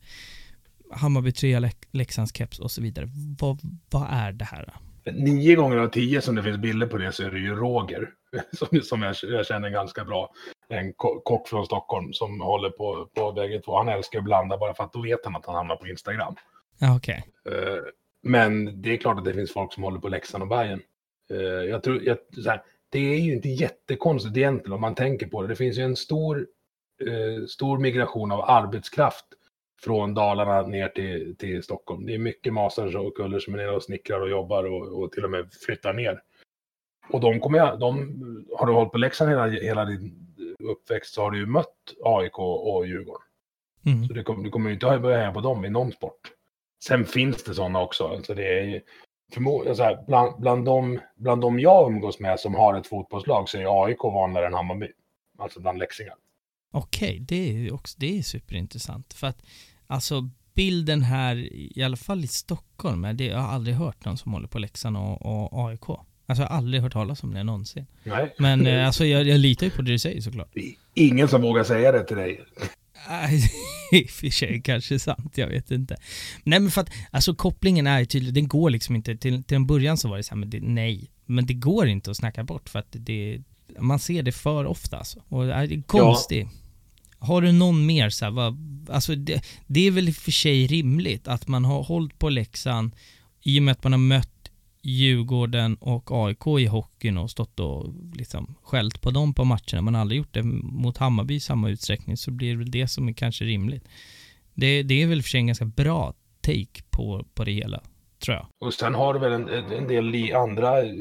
Hammarby 3, Leksands keps och så vidare. Vad, vad är det här? Nio gånger av tio som det finns bilder på det så är det ju Roger som, som jag, jag känner ganska bra. En kock från Stockholm som håller på, på bägge två. Han älskar att blanda bara för att då vet han att han hamnar på Instagram. Ja, okay. Eh, men det är klart att det finns folk som håller på Leksand och Bayern. Eh, jag tror, jag, här, det är ju inte jättekonstigt egentligen om man tänker på det. Det finns ju en stor, eh, stor migration av arbetskraft från Dalarna ner till, till Stockholm. Det är mycket masar och kuller som är nere och snickrar och jobbar och, och till och med flyttar ner. Och de kommer de, har du hållit på Leksand hela, hela din uppväxt så har du ju mött AIK och Djurgården. Mm. Så du kommer, du kommer ju inte börja heja på dem i någon sport. Sen finns det sådana också. Alltså det är ju, så här, bland, bland, de, bland de jag umgås med som har ett fotbollslag så är AIK vanligare än Hammarby. Alltså bland läxingar. Okej, okay, det är också det är superintressant. För att alltså bilden här, i alla fall i Stockholm, det, jag har aldrig hört någon som håller på Leksand och, och AIK. Alltså jag har aldrig hört talas om det någonsin. Nej. Men eh, alltså jag, jag litar ju på det du säger såklart. Ingen som vågar säga det till dig. I och för sig kanske sant, jag vet inte. Nej men för att, alltså kopplingen är tydlig, den går liksom inte, till, till en början så var det så här, men det, nej. Men det går inte att snacka bort för att det, man ser det för ofta alltså. Och det är konstigt. Ja. Har du någon mer så här, vad, alltså det, det, är väl i och för sig rimligt att man har hållit på läxan i och med att man har mött Djurgården och AIK i hockeyn och stått och liksom skällt på dem på matcherna. Man har aldrig gjort det mot Hammarby i samma utsträckning så blir det väl det som är kanske rimligt. Det, det är väl för sig en ganska bra take på, på det hela, tror jag. Och sen har du väl en, en del li, andra eh,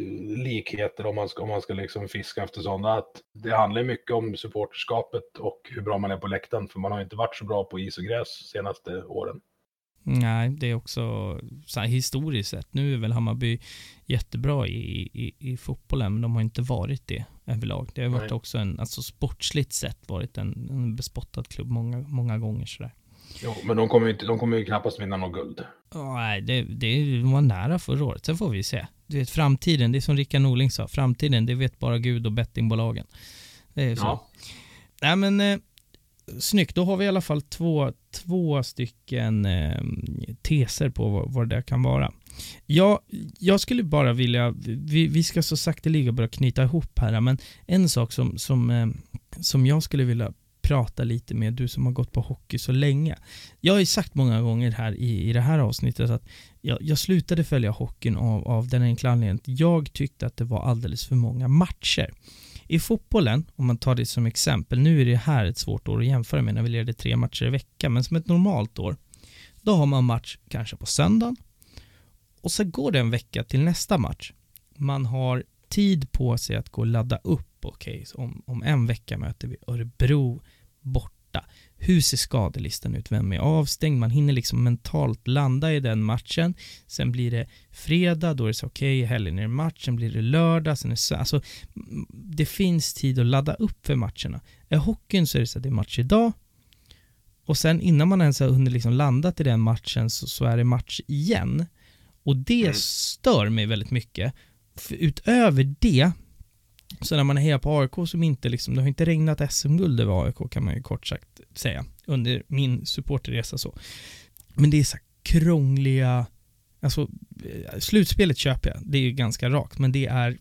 likheter om man ska, om man ska liksom fiska efter sådana. Att det handlar mycket om supporterskapet och hur bra man är på läktaren. För man har inte varit så bra på is och gräs senaste åren. Nej, det är också så här, historiskt sett. Nu är väl Hammarby jättebra i, i, i fotbollen, men de har inte varit det överlag. Det har varit Nej. också en, alltså sportsligt sett varit en, en bespottad klubb många, många gånger sådär. Jo, men de kommer ju, inte, de kommer ju knappast vinna något guld. Nej, det, det var nära förra året. Sen får vi se. Du vet, framtiden, det är som Rickard Norling sa, framtiden, det vet bara Gud och bettingbolagen. Det är så. Ja. Nej, men eh, snyggt, då har vi i alla fall två, två stycken eh, teser på vad, vad det kan vara. Ja, jag skulle bara vilja, vi, vi ska så sakteliga börja knyta ihop här, men en sak som, som, eh, som jag skulle vilja prata lite med du som har gått på hockey så länge. Jag har ju sagt många gånger här i, i det här avsnittet att jag, jag slutade följa hockeyn av, av den enkla anledningen att jag tyckte att det var alldeles för många matcher. I fotbollen, om man tar det som exempel, nu är det här ett svårt år att jämföra med när vi leder tre matcher i veckan, men som ett normalt år, då har man match kanske på söndagen och så går det en vecka till nästa match. Man har tid på sig att gå och ladda upp, okej, okay, om, om en vecka möter vi Örebro borta hur ser skadelistan ut? Vem är avstängd? Man hinner liksom mentalt landa i den matchen. Sen blir det fredag, då är det så okej, okay, helgen är det match, sen blir det lördag, sen är det så, alltså det finns tid att ladda upp för matcherna. Är hockeyn så är det så att det är match idag och sen innan man ens har hunnit liksom landa till den matchen så, så är det match igen. Och det mm. stör mig väldigt mycket. För utöver det så när man hejar på AIK som inte liksom, det har inte regnat SM-guld över AIK kan man ju kort sagt säga, under min supporterresa så. Men det är så krångliga, alltså eh, slutspelet köper jag, det är ju ganska rakt, men det är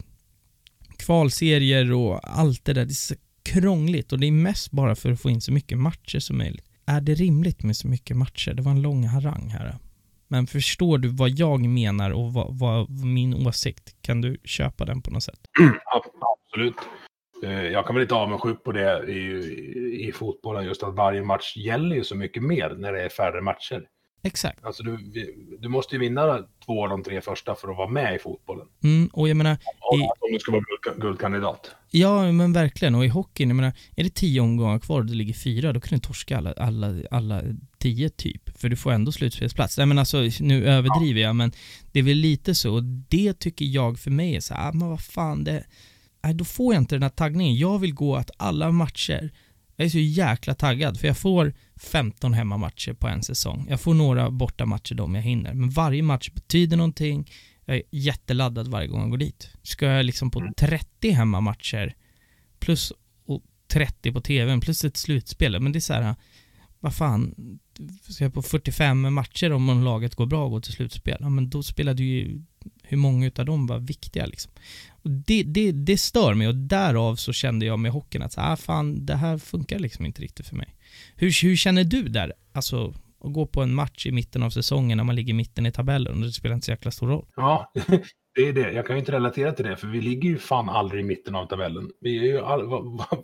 kvalserier och allt det där, det är så krångligt och det är mest bara för att få in så mycket matcher som möjligt. Är det rimligt med så mycket matcher? Det var en lång harang här. Men förstår du vad jag menar och vad, vad min åsikt? Kan du köpa den på något sätt? Mm, Absolut. Eh, jag kan väl inte avundsjuk på det i, i fotbollen, just att varje match gäller ju så mycket mer när det är färre matcher. Exakt. Alltså du, du måste ju vinna två av de tre första för att vara med i fotbollen. Mm, och jag menar... I, om du ska vara guldkandidat. Ja, men verkligen. Och i hockeyn, jag menar, är det tio omgångar kvar och det ligger fyra, då kan du torska alla, alla, alla tio typ. För du får ändå slutspelsplats. Nej men alltså, nu överdriver ja. jag, men det är väl lite så. Och det tycker jag för mig är så här, ah, men vad fan, det... Då får jag inte den här taggningen. Jag vill gå att alla matcher jag är så jäkla taggad för jag får 15 hemmamatcher på en säsong. Jag får några bortamatcher de jag hinner. Men varje match betyder någonting. Jag är jätteladdad varje gång jag går dit. Ska jag liksom på Mm. 30 hemmamatcher plus och 30 på tvn plus ett slutspel, men det är så här, vad fan, ska jag på 45 matcher om laget går bra och går till slutspel? Ja, men då spelade ju hur många utav dem var viktiga liksom. Och det, det, det stör mig och därav så kände jag med hockeyn att, ah fan, det här funkar liksom inte riktigt för mig. Hur, hur känner du där? Alltså, att gå på en match i mitten av säsongen när man ligger i mitten i tabellen och det spelar inte så jäkla stor roll. Ja, det är det. Jag kan ju inte relatera till det, för vi ligger ju fan aldrig i mitten av tabellen. Vi är ju all,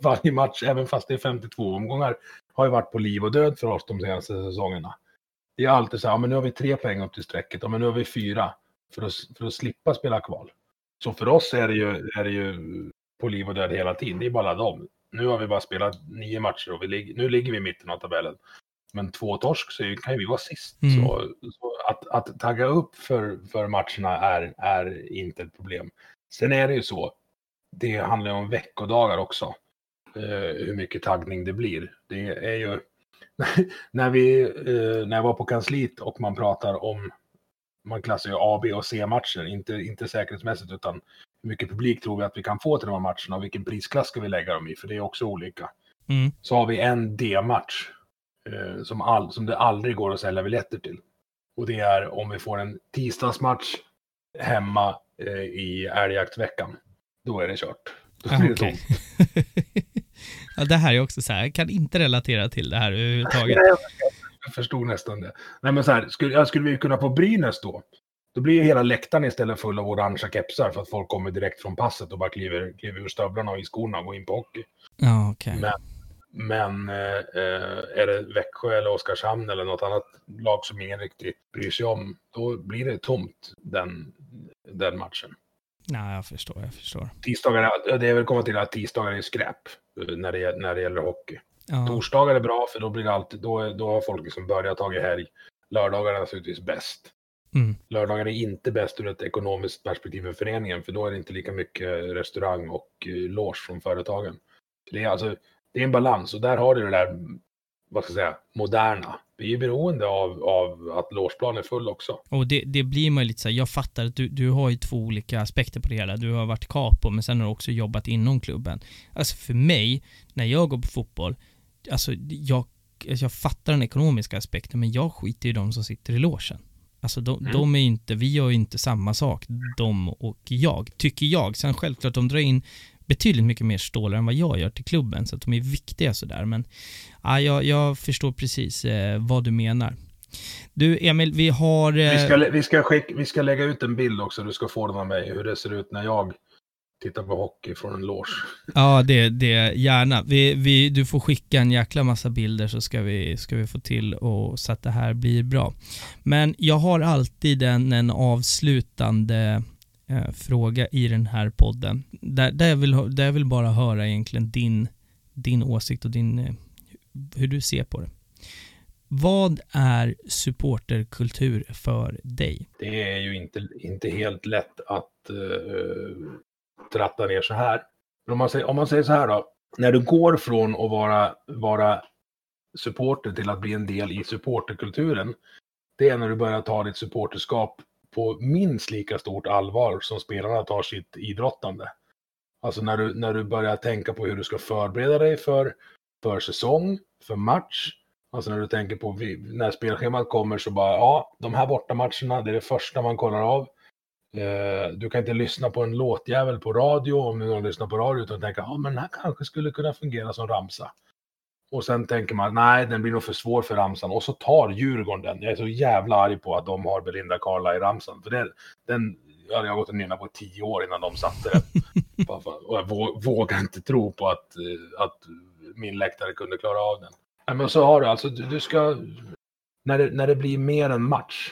varje match, även fast det är 52 omgångar, har ju varit på liv och död för oss de senaste säsongerna. Det är alltid så här, ja, men nu har vi tre poäng upp till strecket, ja, men nu har vi fyra för att, för att slippa spela kval. Så för oss är det, ju, är det ju på liv och död hela tiden. Det är bara dem. Nu har vi bara spelat nio matcher och vi ligger, nu ligger vi i mitten av tabellen. Men två torsk så kan ju vi vara sist. Mm. Så, så att, att tagga upp för, för matcherna är, är inte ett problem. Sen är det ju så, det handlar ju om veckodagar också. Eh, hur mycket taggning det blir. Det är ju, när, vi, eh, när jag var på kansliet och man pratar om, man klassar ju A, B och C-matcher, inte, inte säkerhetsmässigt utan hur mycket publik tror vi att vi kan få till de här matcherna och vilken prisklass ska vi lägga dem i, för det är också olika. Mm. Så har vi en D-match eh, som, all, som det aldrig går att sälja biljetter till. Och det är om vi får en tisdagsmatch hemma eh, i älgjaktveckan. Då är det kört. Då blir det okej. tomt. ja, det här är också så här, jag kan inte relatera till det här överhuvudtaget. Jag förstod nästan det. Nej, men så här, skulle, skulle vi kunna på Brynäs då? Då blir ju hela läktaren istället full av orangea kepsar för att folk kommer direkt från passet och bara kliver, kliver ur stövlarna och i skorna och går in på hockey. Ja, okej. Men, men eh, är det Växjö eller Oskarshamn eller något annat lag som ingen riktigt bryr sig om, då blir det tomt den, den matchen. Nej, jag förstår, jag förstår. Tisdagar, det är väl komma till att tisdagar är skräp eh, när det, när det gäller hockey. Ja, Torsdagar är bra för då blir det alltid, då, då har folk liksom börjat ta i helg. Lördagar är naturligtvis bäst. mm. Lördagar är inte bäst ur ett ekonomiskt perspektiv för föreningen, för då är det inte lika mycket restaurang och eh, loge från företagen. Det är alltså, det är en balans och där har du det där, vad ska jag säga, moderna. Vi är beroende av, av att logeplan är full också. Och det, det blir man ju lite så här, jag fattar att du, du har ju två olika aspekter på det hela. Du har varit capo, men sen har du också jobbat inom klubben. Alltså för mig, när jag går på fotboll, alltså jag, alltså jag fattar den ekonomiska aspekten, men jag skiter i de som sitter i logen. Alltså de, Mm. de är inte, vi gör ju inte samma sak, de och jag, tycker jag. Sen självklart, de drar in betydligt mycket mer stålar än vad jag gör till klubben, så att de är viktiga sådär. Men ja, jag, jag förstår precis eh, vad du menar. Du Emil, vi har... Eh, Vi ska, vi, ska skick, vi ska lägga ut en bild också, du ska få den av mig, hur det ser ut när jag tittar på hockey från en loge. Ja, det, det gärna. Vi, vi, du får skicka en jäkla massa bilder så ska vi, ska vi få till och, så att det här blir bra. Men jag har alltid en, en avslutande eh, fråga i den här podden. Där, där, jag vill, där jag vill bara höra egentligen din, din åsikt och din, eh, hur du ser på det. Vad är supporterkultur för dig? Det är ju inte, inte helt lätt att uh, tratta ner så här. Men om man, säger, om man säger så här då, när du går från att vara, vara supporter till att bli en del i supporterkulturen, det är när du börjar ta ditt supporterskap på minst lika stort allvar som spelarna tar sitt idrottande. Alltså när du, när du börjar tänka på hur du ska förbereda dig för, för säsong, för match, Alltså när du tänker på när spelschemat kommer så bara, ja, de här bortamatcherna, det är det första man kollar av. Eh, du kan inte lyssna på en låtjävel på radio om du har lyssnat på radio utan tänka, ja men den här kanske skulle kunna fungera som ramsa. Och sen tänker man, nej den blir nog för svår för ramsan. Och så tar Djurgården den. Jag är så jävla arg på att de har Belinda Carla i ramsan. För det, den hade jag gått och nynna på tio år innan de satte den. Och jag vå- vågar inte tro på att, eh, att min läktare kunde klara av den. Men så har du alltså, du, du ska, när det, när det blir mer än match.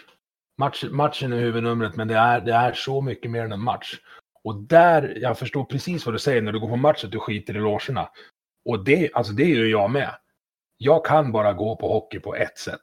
Match. Matchen är huvudnumret, men det är, det är så mycket mer än en match. Och där, jag förstår precis vad du säger när du går på match, att du skiter i logerna. Och det, alltså det gör jag med. Jag kan bara gå på hockey på ett sätt.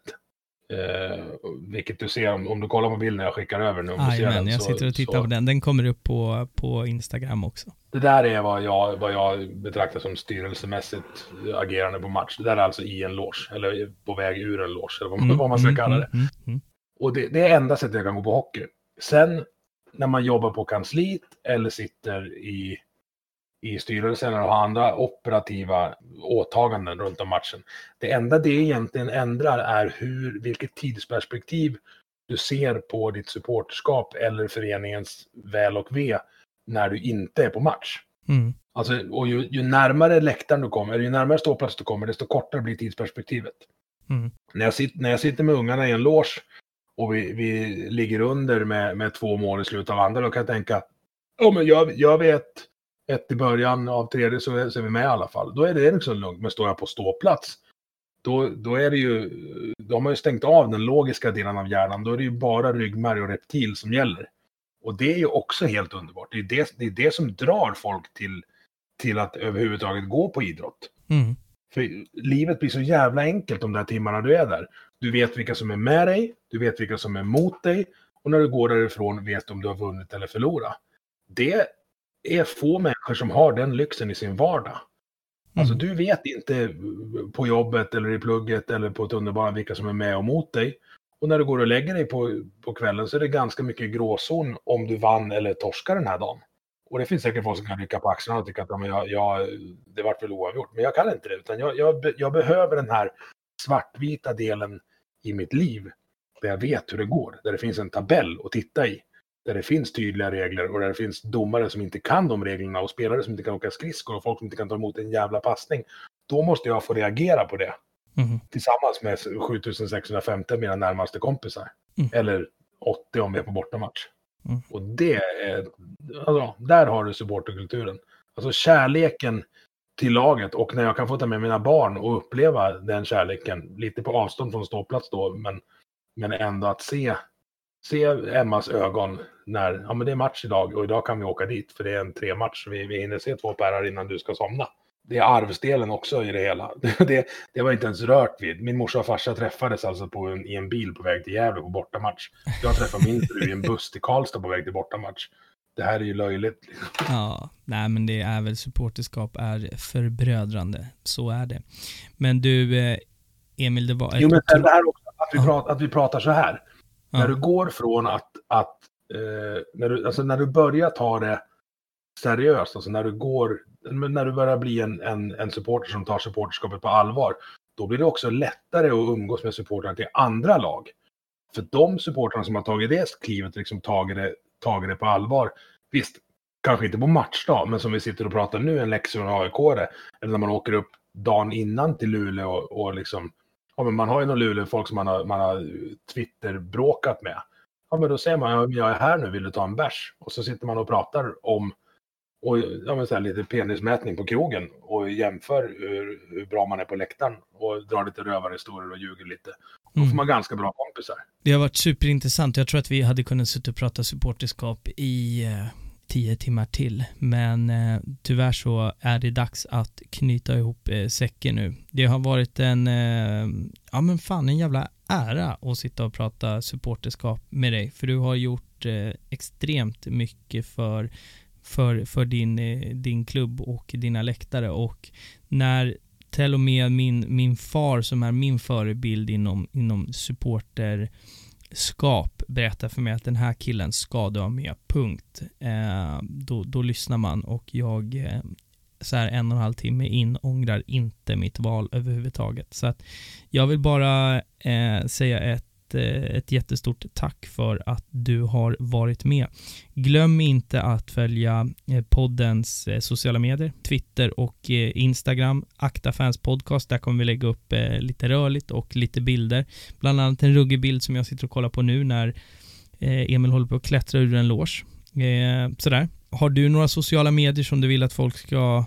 Eh, vilket du ser om, om du kollar på bilden jag skickar över nu. Jajamän, jag sitter och tittar så- på den. Den kommer upp på, på Instagram också. det där är vad jag, vad jag betraktar som styrelsemässigt agerande på match. Det där är alltså i en loge, eller på väg ur en loge, eller vad, Mm, vad man ska mm, kalla det. mm, mm, Och det, det är enda sättet jag kan gå på hockey. Sen när man jobbar på kansliet eller sitter i, i styrelsen eller har andra operativa åtaganden runt om matchen. Det enda det egentligen ändrar är hur, vilket tidsperspektiv du ser på ditt supporterskap eller föreningens väl och ve när du inte är på match. Mm. Alltså, och ju, ju närmare läktaren du kommer, eller ju närmare ståplats du kommer, desto kortare blir tidsperspektivet. Mm. När, jag sitter, när jag sitter med ungarna i en loge och vi, vi ligger under med, med två mål i slutet av andra, då kan jag tänka, oh, men jag, jag vet ett i början av tredje så är, så är vi med i alla fall. Då är det liksom lugnt, men står jag på ståplats, då, då är det ju, då har man ju stängt av den logiska delen av hjärnan, då är det ju bara ryggmärg och reptil som gäller. Och det är ju också helt underbart. Det är det, det, är det som drar folk till, till att överhuvudtaget gå på idrott. Mm. För livet blir så jävla enkelt de där timmarna du är där. Du vet vilka som är med dig, du vet vilka som är mot dig och när du går därifrån vet du om du har vunnit eller förlorat. Det är få människor som har den lyxen i sin vardag. Alltså Mm. du vet inte på jobbet eller i plugget eller på tunnelbanan vilka som är med och mot dig. Och när du går och lägger dig på, på kvällen så är det ganska mycket gråzon om du vann eller torskar den här dagen. Och det finns säkert folk som kan rycka på axlarna och tycka att ja, men jag, jag, det vart väl oavgjort. Men jag kan inte det, utan jag, jag, jag behöver den här svartvita delen i mitt liv där jag vet hur det går, där det finns en tabell att titta i. Där det finns tydliga regler och där det finns domare som inte kan de reglerna och spelare som inte kan åka skridskor och folk som inte kan ta emot en jävla passning. Då måste jag få reagera på det Mm. tillsammans med 7650 av mina närmaste kompisar. Mm. Eller 80 om vi är på bortamatch. Mm. Och det är, alltså, där har du supporterkulturen. Alltså kärleken till laget och när jag kan få ta med mina barn och uppleva den kärleken, lite på avstånd från ståplats då, men, men ändå att se, se Emmas ögon när, ja men det är match idag och idag kan vi åka dit för det är en tre match, vi, vi hinner se två pärrar innan du ska somna. Det är arvsdelen också i det hela. Det, det var inte ens rört vid. Min morsa och farsa träffades alltså på en, i en bil på väg till Gävle på bortamatch. Jag träffade min fru i en buss till Karlstad på väg till bortamatch. Det här är ju löjligt. Ja, nej men det är väl supporterskap är förbrödrande. Så är det. Men du, eh, Emil, det var Jo, men det här också, att vi, Ja. pratar, att vi pratar så här. Ja. När du går från att, att eh, när, du, alltså när du börjar ta det seriöst, alltså när du går, när du börjar bli en, en, en supporter som tar supporterskapet på allvar, då blir det också lättare att umgås med supportrarna till andra lag. För de supportrarna som har tagit det klivet, liksom tagit det, tagit det på allvar, visst, kanske inte på matchdag, men som vi sitter och pratar nu, en Leksand och aik eller när man åker upp dagen innan till Luleå och, och liksom, ja men man har ju någon Luleå-folk som man har, man har Twitter-bråkat med. Ja men då säger man, ja, men jag är här nu, vill du ta en bärs? Och så sitter man och pratar om, och, ja, men så här, lite penismätning på krogen och jämför hur, hur bra man är på läktaren och drar lite rövarhistorier och ljuger lite. Då får Mm. man ganska bra kompisar. Det har varit superintressant. Jag tror att vi hade kunnat sitta och prata supporterskap i eh, tio timmar till. Men eh, tyvärr så är det dags att knyta ihop eh, säcken nu. Det har varit en, eh, ja men fan en jävla ära att sitta och prata supporterskap med dig. För du har gjort eh, extremt mycket för, för, för din, eh, din klubb och dina läktare. Och när till och med min, min far som är min förebild inom, inom supporterskap berättar för mig att den här killen ska du ha med, punkt. Eh, då, då lyssnar man och jag eh, så här en och en halv timme in ångrar inte mitt val överhuvudtaget. Så att jag vill bara eh, säga ett, ett, eh, ett jättestort tack för att du har varit med. Glöm inte att följa eh, poddens eh, sociala medier, Twitter och Instagram, Akta Fans Podcast. Där kommer vi lägga upp lite rörligt och lite bilder. Bland annat en ruggig bild som jag sitter och kollar på nu när Emil håller på att klättra ur en loge. Sådär. Har du några sociala medier som du vill att folk ska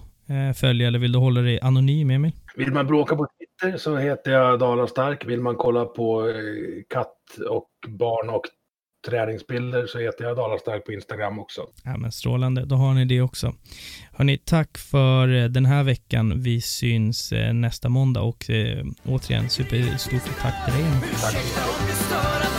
följa eller vill du hålla dig anonym, Emil? Vill man bråka på Twitter så heter jag Dalarstark. Vill man kolla på eh, katt och barn och träningsbilder så heter jag Dalarstark på Instagram också. Ja, men strålande. Då har ni det också. Hörni, tack för eh, den här veckan. Vi syns eh, nästa måndag och eh, återigen superstort tack till dig. Tack.